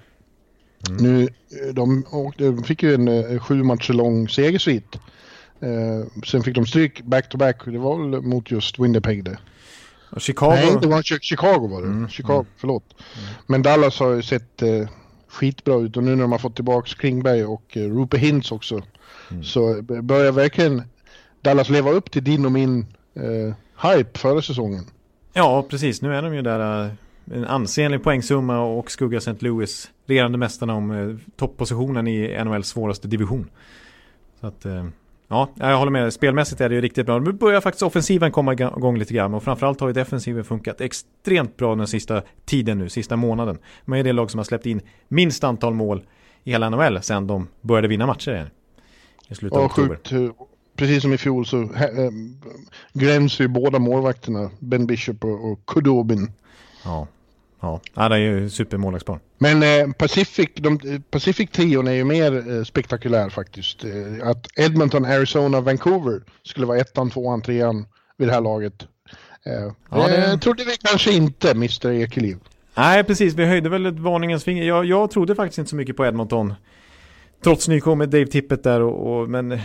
Mm. Nu, de, de fick ju en eh, sju matcher lång segersvit. Eh, sen fick de stryk back-to-back. -back. Det var väl mot just Winnipeg det. Och Chicago? Nej, det var Chicago var det. Mm. Chicago, mm. förlåt. Mm. Men Dallas har ju sett eh, skitbra ut och nu när de har fått tillbaka Klingberg och eh, Rupert Hintz också mm. så börjar verkligen Dallas leva upp till din och min eh, hype förra säsongen. Ja, precis. Nu är de ju där eh, en ansenlig poängsumma och skugga St. Louis regerande mästarna om eh, topppositionen i NHLs svåraste division. Så att, eh, ja, jag håller med. Spelmässigt är det ju riktigt bra. Nu börjar faktiskt offensiven komma igång lite grann och framförallt har ju defensiven funkat extremt bra den sista tiden nu, sista månaden. Man är det lag som har släppt in minst antal mål i hela NHL sedan de började vinna matcher igen. I slutet av ja, oktober. Sjukt. Eh, precis som i fjol så äh, gränsar ju båda målvakterna, Ben Bishop och, och Kudobin. Ja. Ja, ja det är ju supermålvaktspar. Men eh, Pacific, de, Pacific trion är ju mer eh, spektakulär faktiskt. Eh, att Edmonton, Arizona, Vancouver skulle vara ettan, tvåan, trean vid det här laget. Eh, ja, det trodde vi kanske inte, Mr Ekeliv. Nej, precis. Vi höjde väl ett varningens finger. Jag, jag trodde faktiskt inte så mycket på Edmonton. Trots nykommet Dave Tippett där och, och men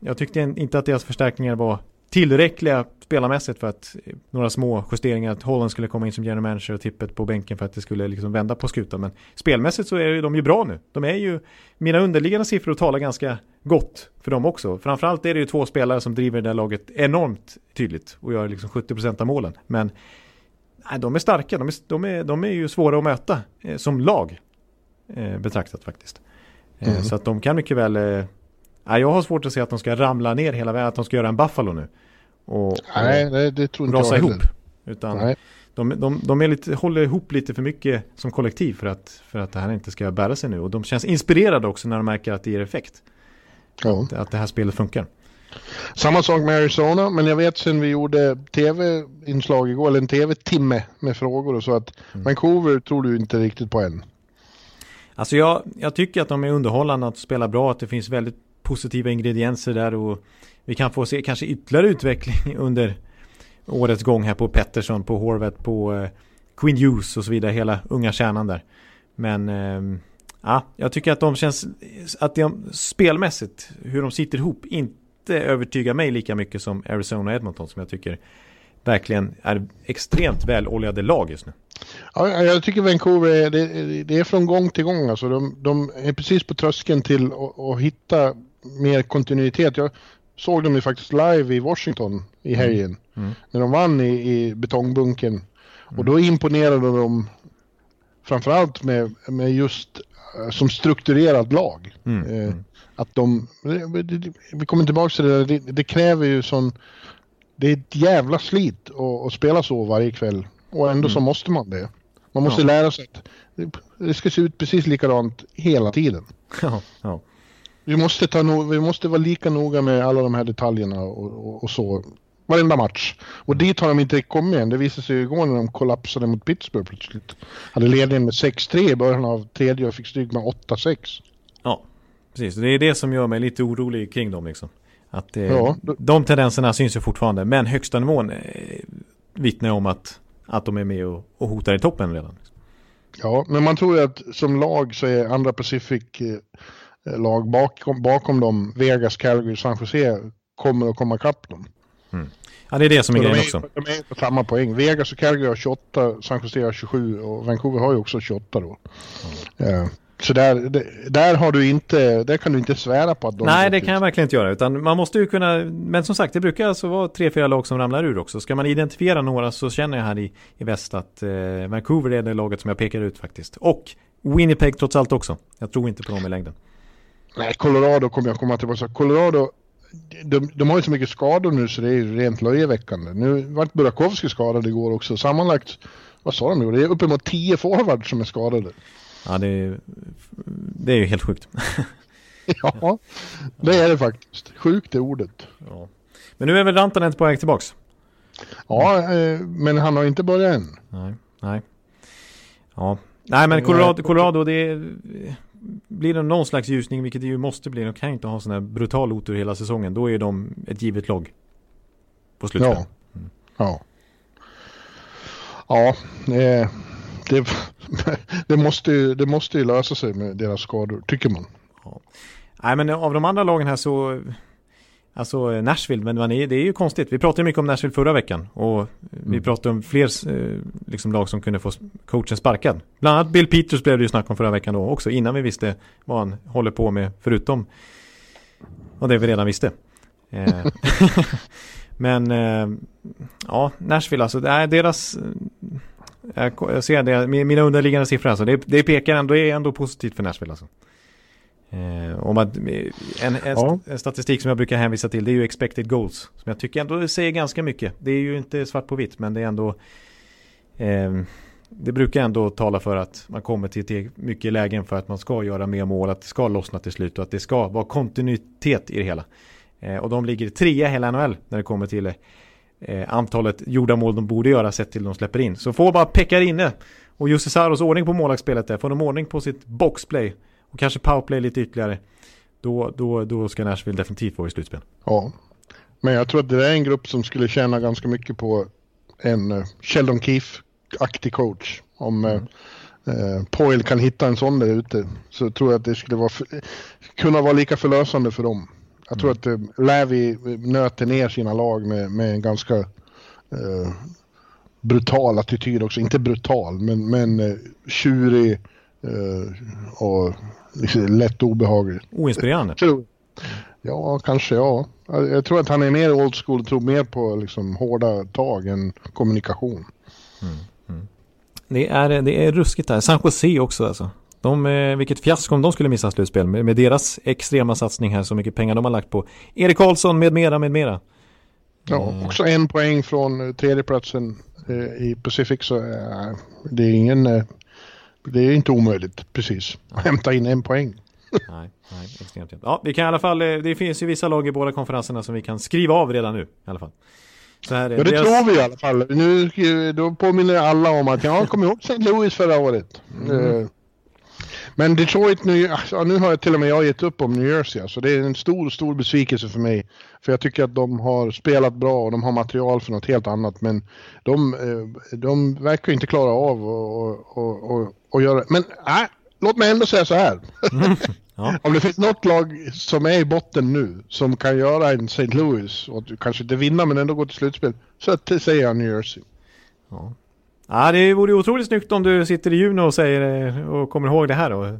jag tyckte inte att deras förstärkningar var tillräckliga spelarmässigt för att några små justeringar, att Holland skulle komma in som general manager och tippet på bänken för att det skulle liksom vända på skutan. Men spelmässigt så är de ju bra nu. De är ju, mina underliggande siffror talar ganska gott för dem också. Framförallt är det ju två spelare som driver det där laget enormt tydligt och gör liksom 70% av målen. Men nej, de är starka, de är, de, är, de är ju svåra att möta eh, som lag eh, betraktat faktiskt. Eh, mm. Så att de kan mycket väl eh, jag har svårt att se att de ska ramla ner hela vägen, att de ska göra en Buffalo nu. Och, Nej, och det, det tror inte rasa jag ihop. Utan Nej. de, de, de är lite, håller ihop lite för mycket som kollektiv för att, för att det här inte ska bära sig nu. Och de känns inspirerade också när de märker att det ger effekt. Ja. Att, att det här spelet funkar. Samma sak med Arizona, men jag vet sen vi gjorde tv-inslag igår, eller en tv-timme med frågor och så att mm. Vancouver tror du inte riktigt på än. Alltså jag, jag tycker att de är underhållande, att spela bra, att det finns väldigt positiva ingredienser där och vi kan få se kanske ytterligare utveckling under årets gång här på Pettersson, på Horvath, på eh, Queen Hughes och så vidare, hela unga kärnan där. Men eh, ja, jag tycker att de känns, att de spelmässigt, hur de sitter ihop, inte övertygar mig lika mycket som Arizona och Edmonton som jag tycker verkligen är extremt väloljade lag just nu. Ja, jag tycker Vancouver är, det, det är från gång till gång. Alltså de, de är precis på tröskeln till att hitta mer kontinuitet. Jag såg dem ju faktiskt live i Washington i mm. helgen. Mm. När de vann i, i betongbunken. Mm. Och då imponerade de framförallt med, med just uh, som strukturerat lag. Mm. Uh, att de, vi kommer tillbaka till det, det, det kräver ju sån, det är ett jävla slit att, att spela så varje kväll. Och ändå så mm. måste man det. Man måste ja. lära sig att det, det ska se ut precis likadant hela tiden. Ja, ja. Vi måste, ta no vi måste vara lika noga med alla de här detaljerna och, och, och så. Varenda match. Och dit har de inte kommit än. Det visade sig igår när de kollapsade mot Pittsburgh plötsligt. Hade ledningen med 6-3 i början av tredje och fick stryk med 8-6. Ja, precis. Det är det som gör mig lite orolig kring dem liksom. Att eh, ja, då... de tendenserna syns ju fortfarande. Men högsta nivån eh, vittnar om att, att de är med och, och hotar i toppen redan. Ja, men man tror ju att som lag så är andra Pacific Eh, lag bakom, bakom dem, Vegas, Calgary, San Jose, kommer att komma ikapp dem. Mm. Ja, det är det som är grejen också. De är på samma poäng. Vegas och Calgary har 28, San Jose har 27 och Vancouver har ju också 28 då. Mm. Uh, så där, där har du inte, där kan du inte svära på att de... Nej, det kan jag verkligen inte göra. Utan man måste ju kunna, men som sagt, det brukar alltså vara tre, fyra lag som ramlar ur också. Ska man identifiera några så känner jag här i, i väst att eh, Vancouver är det laget som jag pekar ut faktiskt. Och Winnipeg trots allt också. Jag tror inte på dem i längden. Nej, Colorado kommer jag komma tillbaka Colorado de, de har ju så mycket skador nu så det är rent löjeväckande. Nu vart Burakovsky skadad igår också. Sammanlagt, vad sa de nu? Det är uppemot tio forwards som är skadade. Ja, det är, det är ju helt sjukt. ja, det är det faktiskt. Sjukt är ordet. Ja. Men nu är väl Rantanen på väg tillbaks? Ja, eh, men han har inte börjat än. Nej, nej. Ja, nej men Colorado, Colorado det är, blir det någon slags ljusning, vilket det ju måste bli. De kan inte ha sån här brutal otur hela säsongen. Då är de ett givet lag. På slutet. Ja. Mm. Ja. Ja, eh, det, det, måste ju, det måste ju lösa sig med deras skador, tycker man. Ja. Nej, men av de andra lagen här så Alltså Nashville, men man är, det är ju konstigt. Vi pratade mycket om Nashville förra veckan och mm. vi pratade om fler eh, liksom, lag som kunde få coachen sparkad. Bland annat Bill Peters blev det ju snack om förra veckan då också, innan vi visste vad han håller på med, förutom och det vi redan visste. Eh, men eh, ja, Nashville alltså, det är deras jag ser det, mina underliggande siffror alltså, det, det pekar ändå, det är ändå positivt för Nashville alltså. Eh, om att, en, en, ja. en, statistik som jag brukar hänvisa till det är ju expected goals. Som jag tycker ändå säger ganska mycket. Det är ju inte svart på vitt men det är ändå eh, Det brukar ändå tala för att man kommer till mycket lägen för att man ska göra mer mål. Att det ska lossna till slut och att det ska vara kontinuitet i det hela. Eh, och de ligger trea i hela NHL när det kommer till eh, antalet gjorda mål de borde göra sett till de släpper in. Så får bara pekar inne och Jussi Saros ordning på målvaktsspelet där. Får de ordning på sitt boxplay och kanske powerplay lite ytterligare. Då, då, då ska Nashville definitivt vara i slutspel. Ja, men jag tror att det är en grupp som skulle tjäna ganska mycket på en uh, Sheldon Keefe-aktig coach. Om mm. uh, Poyle kan hitta en sån där ute så tror jag att det skulle vara kunna vara lika förlösande för dem. Jag tror mm. att uh, Lävi nöter ner sina lag med, med en ganska uh, brutal attityd också. Inte brutal, men, men uh, tjurig och liksom lätt obehaglig. Oinspirerande? Ja, kanske ja. Jag tror att han är mer old school och tror mer på liksom hårda tag än kommunikation. Mm, mm. Det, är, det är ruskigt där. San Jose också alltså. De, eh, vilket fiasko om de skulle missa slutspel med, med, deras extrema satsning här, så mycket pengar de har lagt på Erik Karlsson med mera, med mera. Ja, mm. också en poäng från tredjeplatsen eh, i Pacific så eh, det är ingen eh, det är inte omöjligt precis att hämta in en poäng. nej, nej, extremt Ja, vi kan i alla fall, eh, det finns ju vissa lag i båda konferenserna som vi kan skriva av redan nu i alla fall. Så här, ja, det deras... tror vi i alla fall. Nu då påminner alla om att jag kommer ihåg St. Louis förra året. Mm. Men Detroit nu, alltså, nu har jag till och med jag gett upp om New Jersey. Alltså, det är en stor, stor besvikelse för mig. För jag tycker att de har spelat bra och de har material för något helt annat. Men de, eh, de verkar inte klara av att göra Men äh, låt mig ändå säga så här. Mm. Ja. om det finns något lag som är i botten nu som kan göra en St. Louis och kanske inte vinna men ändå gå till slutspel. Så säger jag New Jersey. Ja. Ja, det vore otroligt snyggt om du sitter i Juno och säger och kommer ihåg det här då.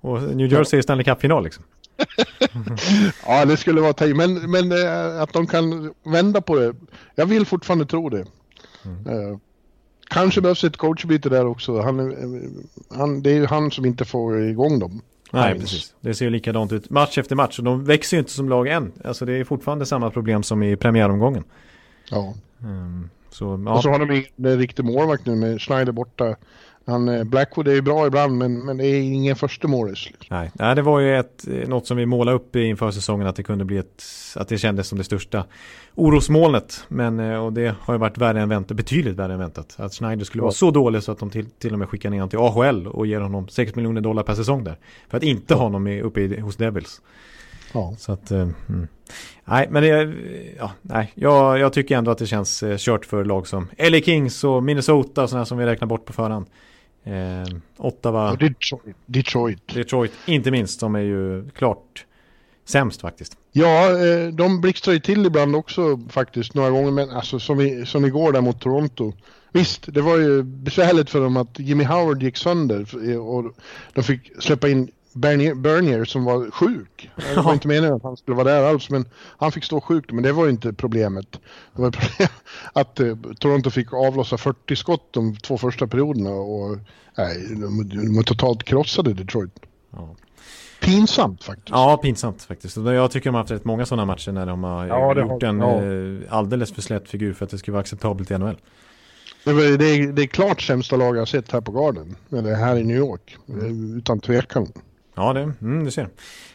Och New Jersey är Stanley Cup-final liksom. ja, det skulle vara tajt. Men, men äh, att de kan vända på det. Jag vill fortfarande tro det. Mm. Uh, kanske behövs ett coachbyte där också. Han, han, det är ju han som inte får igång dem. Nej, precis. Det ser ju likadant ut match efter match. Och de växer ju inte som lag än. Alltså det är fortfarande samma problem som i premiäromgången. Ja. Um, så, ja. Och så har de ingen riktig målvakt nu med Schneider borta. Han, eh, Blackwood är ju bra ibland men, men det är ingen första målis. Liksom. Nej. Nej, det var ju ett, eh, något som vi målade upp inför säsongen att det kunde bli ett, att det kändes som det största orosmolnet. Men, eh, och det har ju varit värre än väntat, betydligt värre än väntat. Att Schneider skulle ja. vara så dålig så att de till, till och med skickar ner honom till AHL och ger honom 6 miljoner dollar per säsong där. För att inte ha honom uppe i, hos Devils. Ja. Så att, mm. Nej, men det, ja, nej, jag, jag tycker ändå att det känns eh, kört för lag som LA Kings och Minnesota sådana som vi räknar bort på förhand. Eh, Ottawa. Och Detroit. Detroit. Detroit, inte minst, som är ju klart sämst faktiskt. Ja, eh, de blixtrar ju till ibland också faktiskt några gånger, men alltså som, i, som igår där mot Toronto. Visst, det var ju besvärligt för dem att Jimmy Howard gick sönder och de fick släppa in Bernier, Bernier som var sjuk. Det var inte meningen att han skulle vara där alls, men han fick stå sjuk. Men det var inte problemet. Det var problem att eh, Toronto fick avlossa 40 skott de två första perioderna och nej, de, de totalt krossade Detroit. Ja. pinsamt faktiskt. Ja, pinsamt faktiskt. Jag tycker de har haft rätt många sådana matcher när de har ja, gjort har, en ja. Eh, alldeles för slätt figur för att det ska vara acceptabelt i NHL. Det är, det, är, det är klart sämsta lag jag har sett här på Garden. Eller här i New York. Utan tvekan. Ja, det, mm, du ser.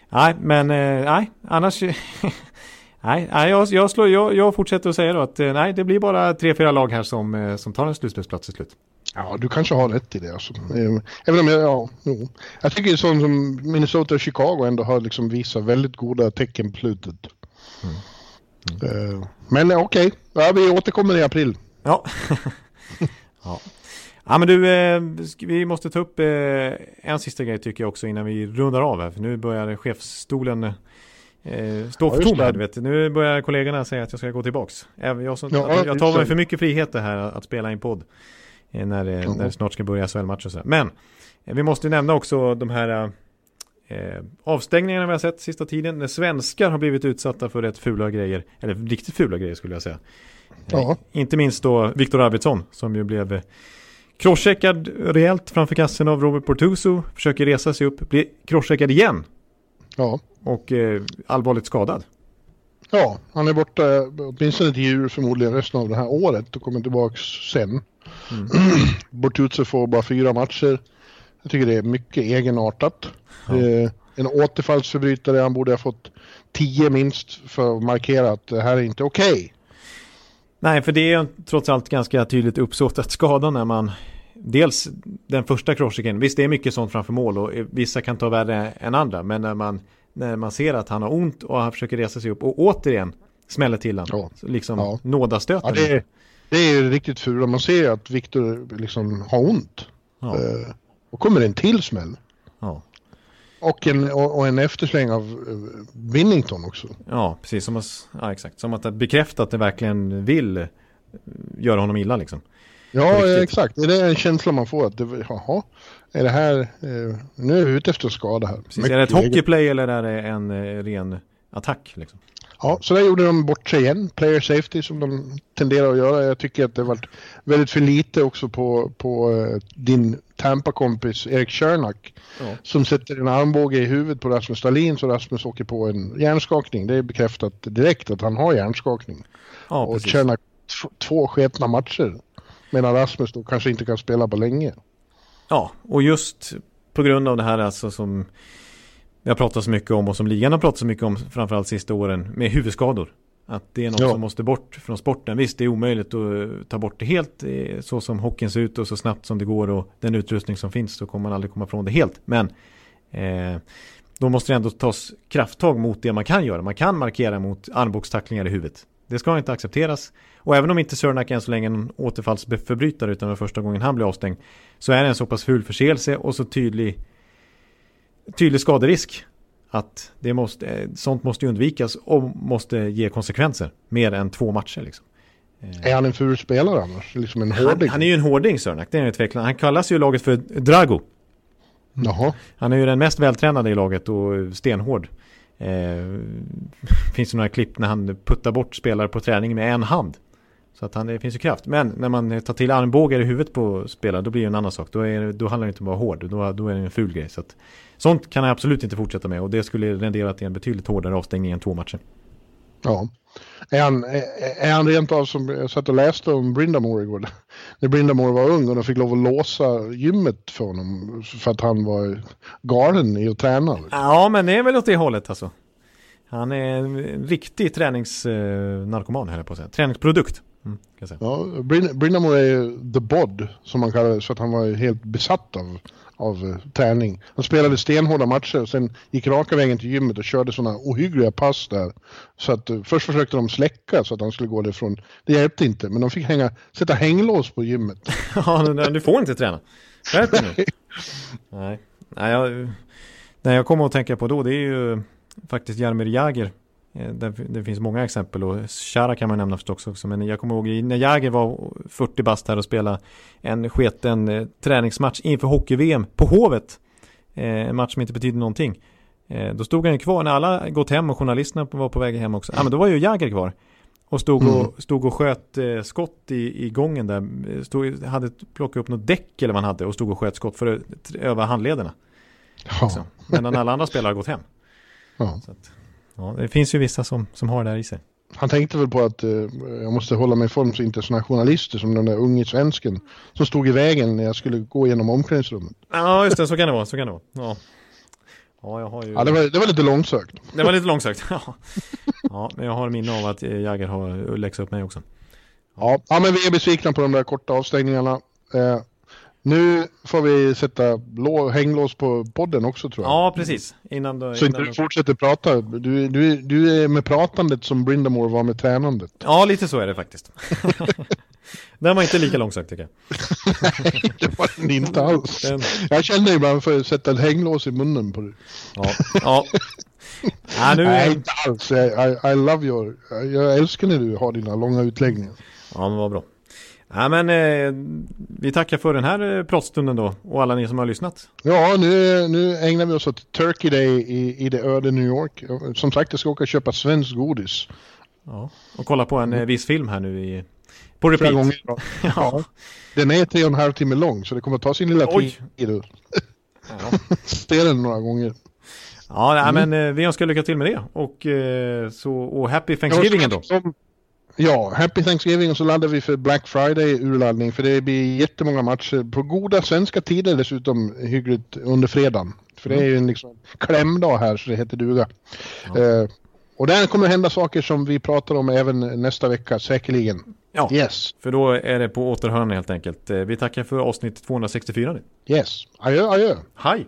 Nej, men eh, nej, annars... nej, nej jag, jag, slår, jag, jag fortsätter att säga då att eh, nej, det blir bara tre, fyra lag här som, eh, som tar en slutspelsplats till slut. Ja, du kanske har rätt i det. Alltså. Även om jag, ja, jo. jag tycker sånt som Minnesota och Chicago ändå har liksom visat väldigt goda tecken på slutet. Mm. Mm. Men okej, okay. ja, vi återkommer i april. Ja. ja. Ja men du, eh, vi måste ta upp eh, en sista grej tycker jag också innan vi rundar av här. För nu börjar chefsstolen eh, stå för ja, tom här, vet. Nu börjar kollegorna säga att jag ska gå tillbaks. Även jag, som, ja, jag tar mig för mycket friheter här att spela in podd. Eh, när, det, när det snart ska börja SHL-matcher och sådär. Men vi måste nämna också de här avstängningarna vi har sett sista tiden. När svenskar har blivit utsatta för rätt fula grejer. Eller riktigt fula grejer skulle jag säga. Ja. Inte minst då Viktor Arvidsson som ju blev Crosscheckad rejält framför kassen av Robert Portuso. Försöker resa sig upp. Blir crosscheckad igen. Ja. Och eh, allvarligt skadad. Ja, han är borta åtminstone till jul förmodligen resten av det här året och kommer tillbaka sen. Mm. Bortutse får bara fyra matcher. Jag tycker det är mycket egenartat. Ja. Eh, en återfallsförbrytare, han borde ha fått tio minst för att markera att det här är inte okej. Okay. Nej, för det är trots allt ganska tydligt uppsåt att skada när man Dels den första crosschecken, visst det är mycket sånt framför mål och vissa kan ta värre än andra men när man, när man ser att han har ont och han försöker resa sig upp och återigen smäller till han. Ja. Liksom ja. nådastöten. Ja, det, är, det är riktigt fult. Man ser att Viktor liksom har ont. Ja. Uh, och kommer en till smäll. Ja. Och en, och en eftersläng av uh, Winnington också. Ja, precis. Som att, ja, exakt. Som att bekräfta att det verkligen vill eh, göra honom illa liksom. Ja, exakt. Det är en känsla man får att det, jaha, är det här, uh, nu är vi ute efter att skada här. Precis, är det ett hockeyplay eller är det en ren attack liksom? Ja, så där gjorde de bort sig igen. Player safety som de tenderar att göra. Jag tycker att det varit väldigt för lite också på, på uh, din Tampa-kompis Erik Körnak. Ja. Som sätter en armbåge i huvudet på Rasmus Stalin så Rasmus åker på en hjärnskakning. Det är bekräftat direkt att han har hjärnskakning. Ja, och Körnak två sketna matcher. Medan Rasmus då kanske inte kan spela på länge. Ja, och just på grund av det här alltså som vi har pratat så mycket om och som ligan har pratat så mycket om framförallt sista åren med huvudskador. Att det är något ja. som måste bort från sporten. Visst, det är omöjligt att ta bort det helt eh, så som hockeyn ser ut och så snabbt som det går och den utrustning som finns så kommer man aldrig komma från det helt. Men eh, då måste det ändå tas krafttag mot det man kan göra. Man kan markera mot armbågstacklingar i huvudet. Det ska inte accepteras. Och även om inte Sörnak än så länge är en återfallsförbrytare utan det var första gången han blev avstängd så är det en så pass ful förseelse och så tydlig tydlig skaderisk att det måste, sånt måste undvikas och måste ge konsekvenser mer än två matcher. Liksom. Är han en ful spelare annars? Liksom en hårding? Han, han är ju en hårding Sörnak, det är en tveklöst. Han kallas ju laget för Drago. Jaha. Han är ju den mest vältränade i laget och stenhård. Eh, finns ju några klipp när han puttar bort spelare på träning med en hand. Så att han, det finns ju kraft. Men när man tar till armbågar i huvudet på spelare då blir det en annan sak. Då, är, då handlar det inte om att vara hård. Då, då är det en ful grej. Så att, sånt kan han absolut inte fortsätta med. Och det skulle rendera till en betydligt hårdare avstängning än två matcher. Ja. Är han, är, han rent av som jag satt och läste om Brindamore igår. När Brindamore var ung och de fick lov att låsa gymmet för honom. För att han var galen i att träna. Ja men det är väl åt det hållet alltså. Han är en riktig träningsnarkoman höll jag på att säga. Träningsprodukt. Mm, ja, Brindamore är ju the bod som man kallar det. Så att han var helt besatt av av uh, träning. Han spelade stenhårda matcher och sen gick raka vägen till gymmet och körde sådana ohyggliga pass där. Så att uh, först försökte de släcka så att han skulle gå därifrån. Det hjälpte inte, men de fick hänga, sätta hänglås på gymmet. ja, du får inte träna. Skärp nu. Nej, Nej jag, nej, jag kommer att tänka på då, det är ju faktiskt Jaromir Jagr Eh, det, det, finns många exempel och Chara kan man nämna förstås också. Men jag kommer ihåg när Jäger var 40 bast här och spelade en sketen eh, träningsmatch inför hockey-VM på Hovet. Eh, en match som inte betyder någonting. Eh, då stod han ju kvar när alla gått hem och journalisterna var på väg hem också. Ja men då var ju Jäger kvar. Och stod och, mm. stod och sköt eh, skott i, i gången där. Stod, hade plockat upp något däck eller vad han hade och stod och sköt skott för att öva handlederna. Ja. Medan alla andra spelare har gått hem. Ja. Så ja, det finns ju vissa som, som har det där i sig. Han tänkte väl på att eh, jag måste hålla mig i form för internationella journalister som den där unge svensken som stod i vägen när jag skulle gå igenom omklädningsrummet. Ja, just det. Så kan det vara. Så kan det vara. Ja, ja jag har ju... Ja, det var, det var lite långsökt. Det var lite långsökt. Ja. ja, men jag har minne av att eh, Jagger har läxat upp mig också. Ja. ja, men vi är besvikna på de där korta avstängningarna. Eh, nu får vi sätta lå, hänglås på podden också tror jag. Ja, precis. Innan då, Så inte innan du fortsätter prata. Du, du, du är med pratandet som Brindamore var med tränandet. Ja, lite så är det faktiskt. Den var inte lika långsökt tycker jag. det var den inte alls. Den, Jag känner ibland för att sätta ett hänglås i munnen på dig. ja. ja. ja nu, Nej, inte alls. I, I, I love your... Jag älskar när du har dina långa utläggningar. Ja, men vad bra. Ja, men eh, vi tackar för den här eh, pratstunden då och alla ni som har lyssnat. Ja, nu, nu ägnar vi oss åt Turkey Day i, i det öde New York. Som sagt, jag ska åka och köpa svensk godis. Ja. Och kolla på en eh, viss film här nu i, på Flera repeat. gånger. idag. Ja. Den är tre och en halv timme lång så det kommer att ta sin lilla Oj. tid Ja. se den några gånger. Ja, nej, men eh, vi önskar lycka till med det. Och, eh, så, och happy Thanksgiving då. Ja, Happy Thanksgiving och så laddar vi för Black Friday urladdning för det blir jättemånga matcher på goda svenska tider dessutom hyggligt under fredagen. För det är ju en liksom klämdag här så det heter duga. Eh, och där kommer hända saker som vi pratar om även nästa vecka säkerligen. Ja, Yes, för då är det på återhörande helt enkelt. Eh, Vi tackar för avsnitt 264 nu. yes. Adjö, adjö. Hej!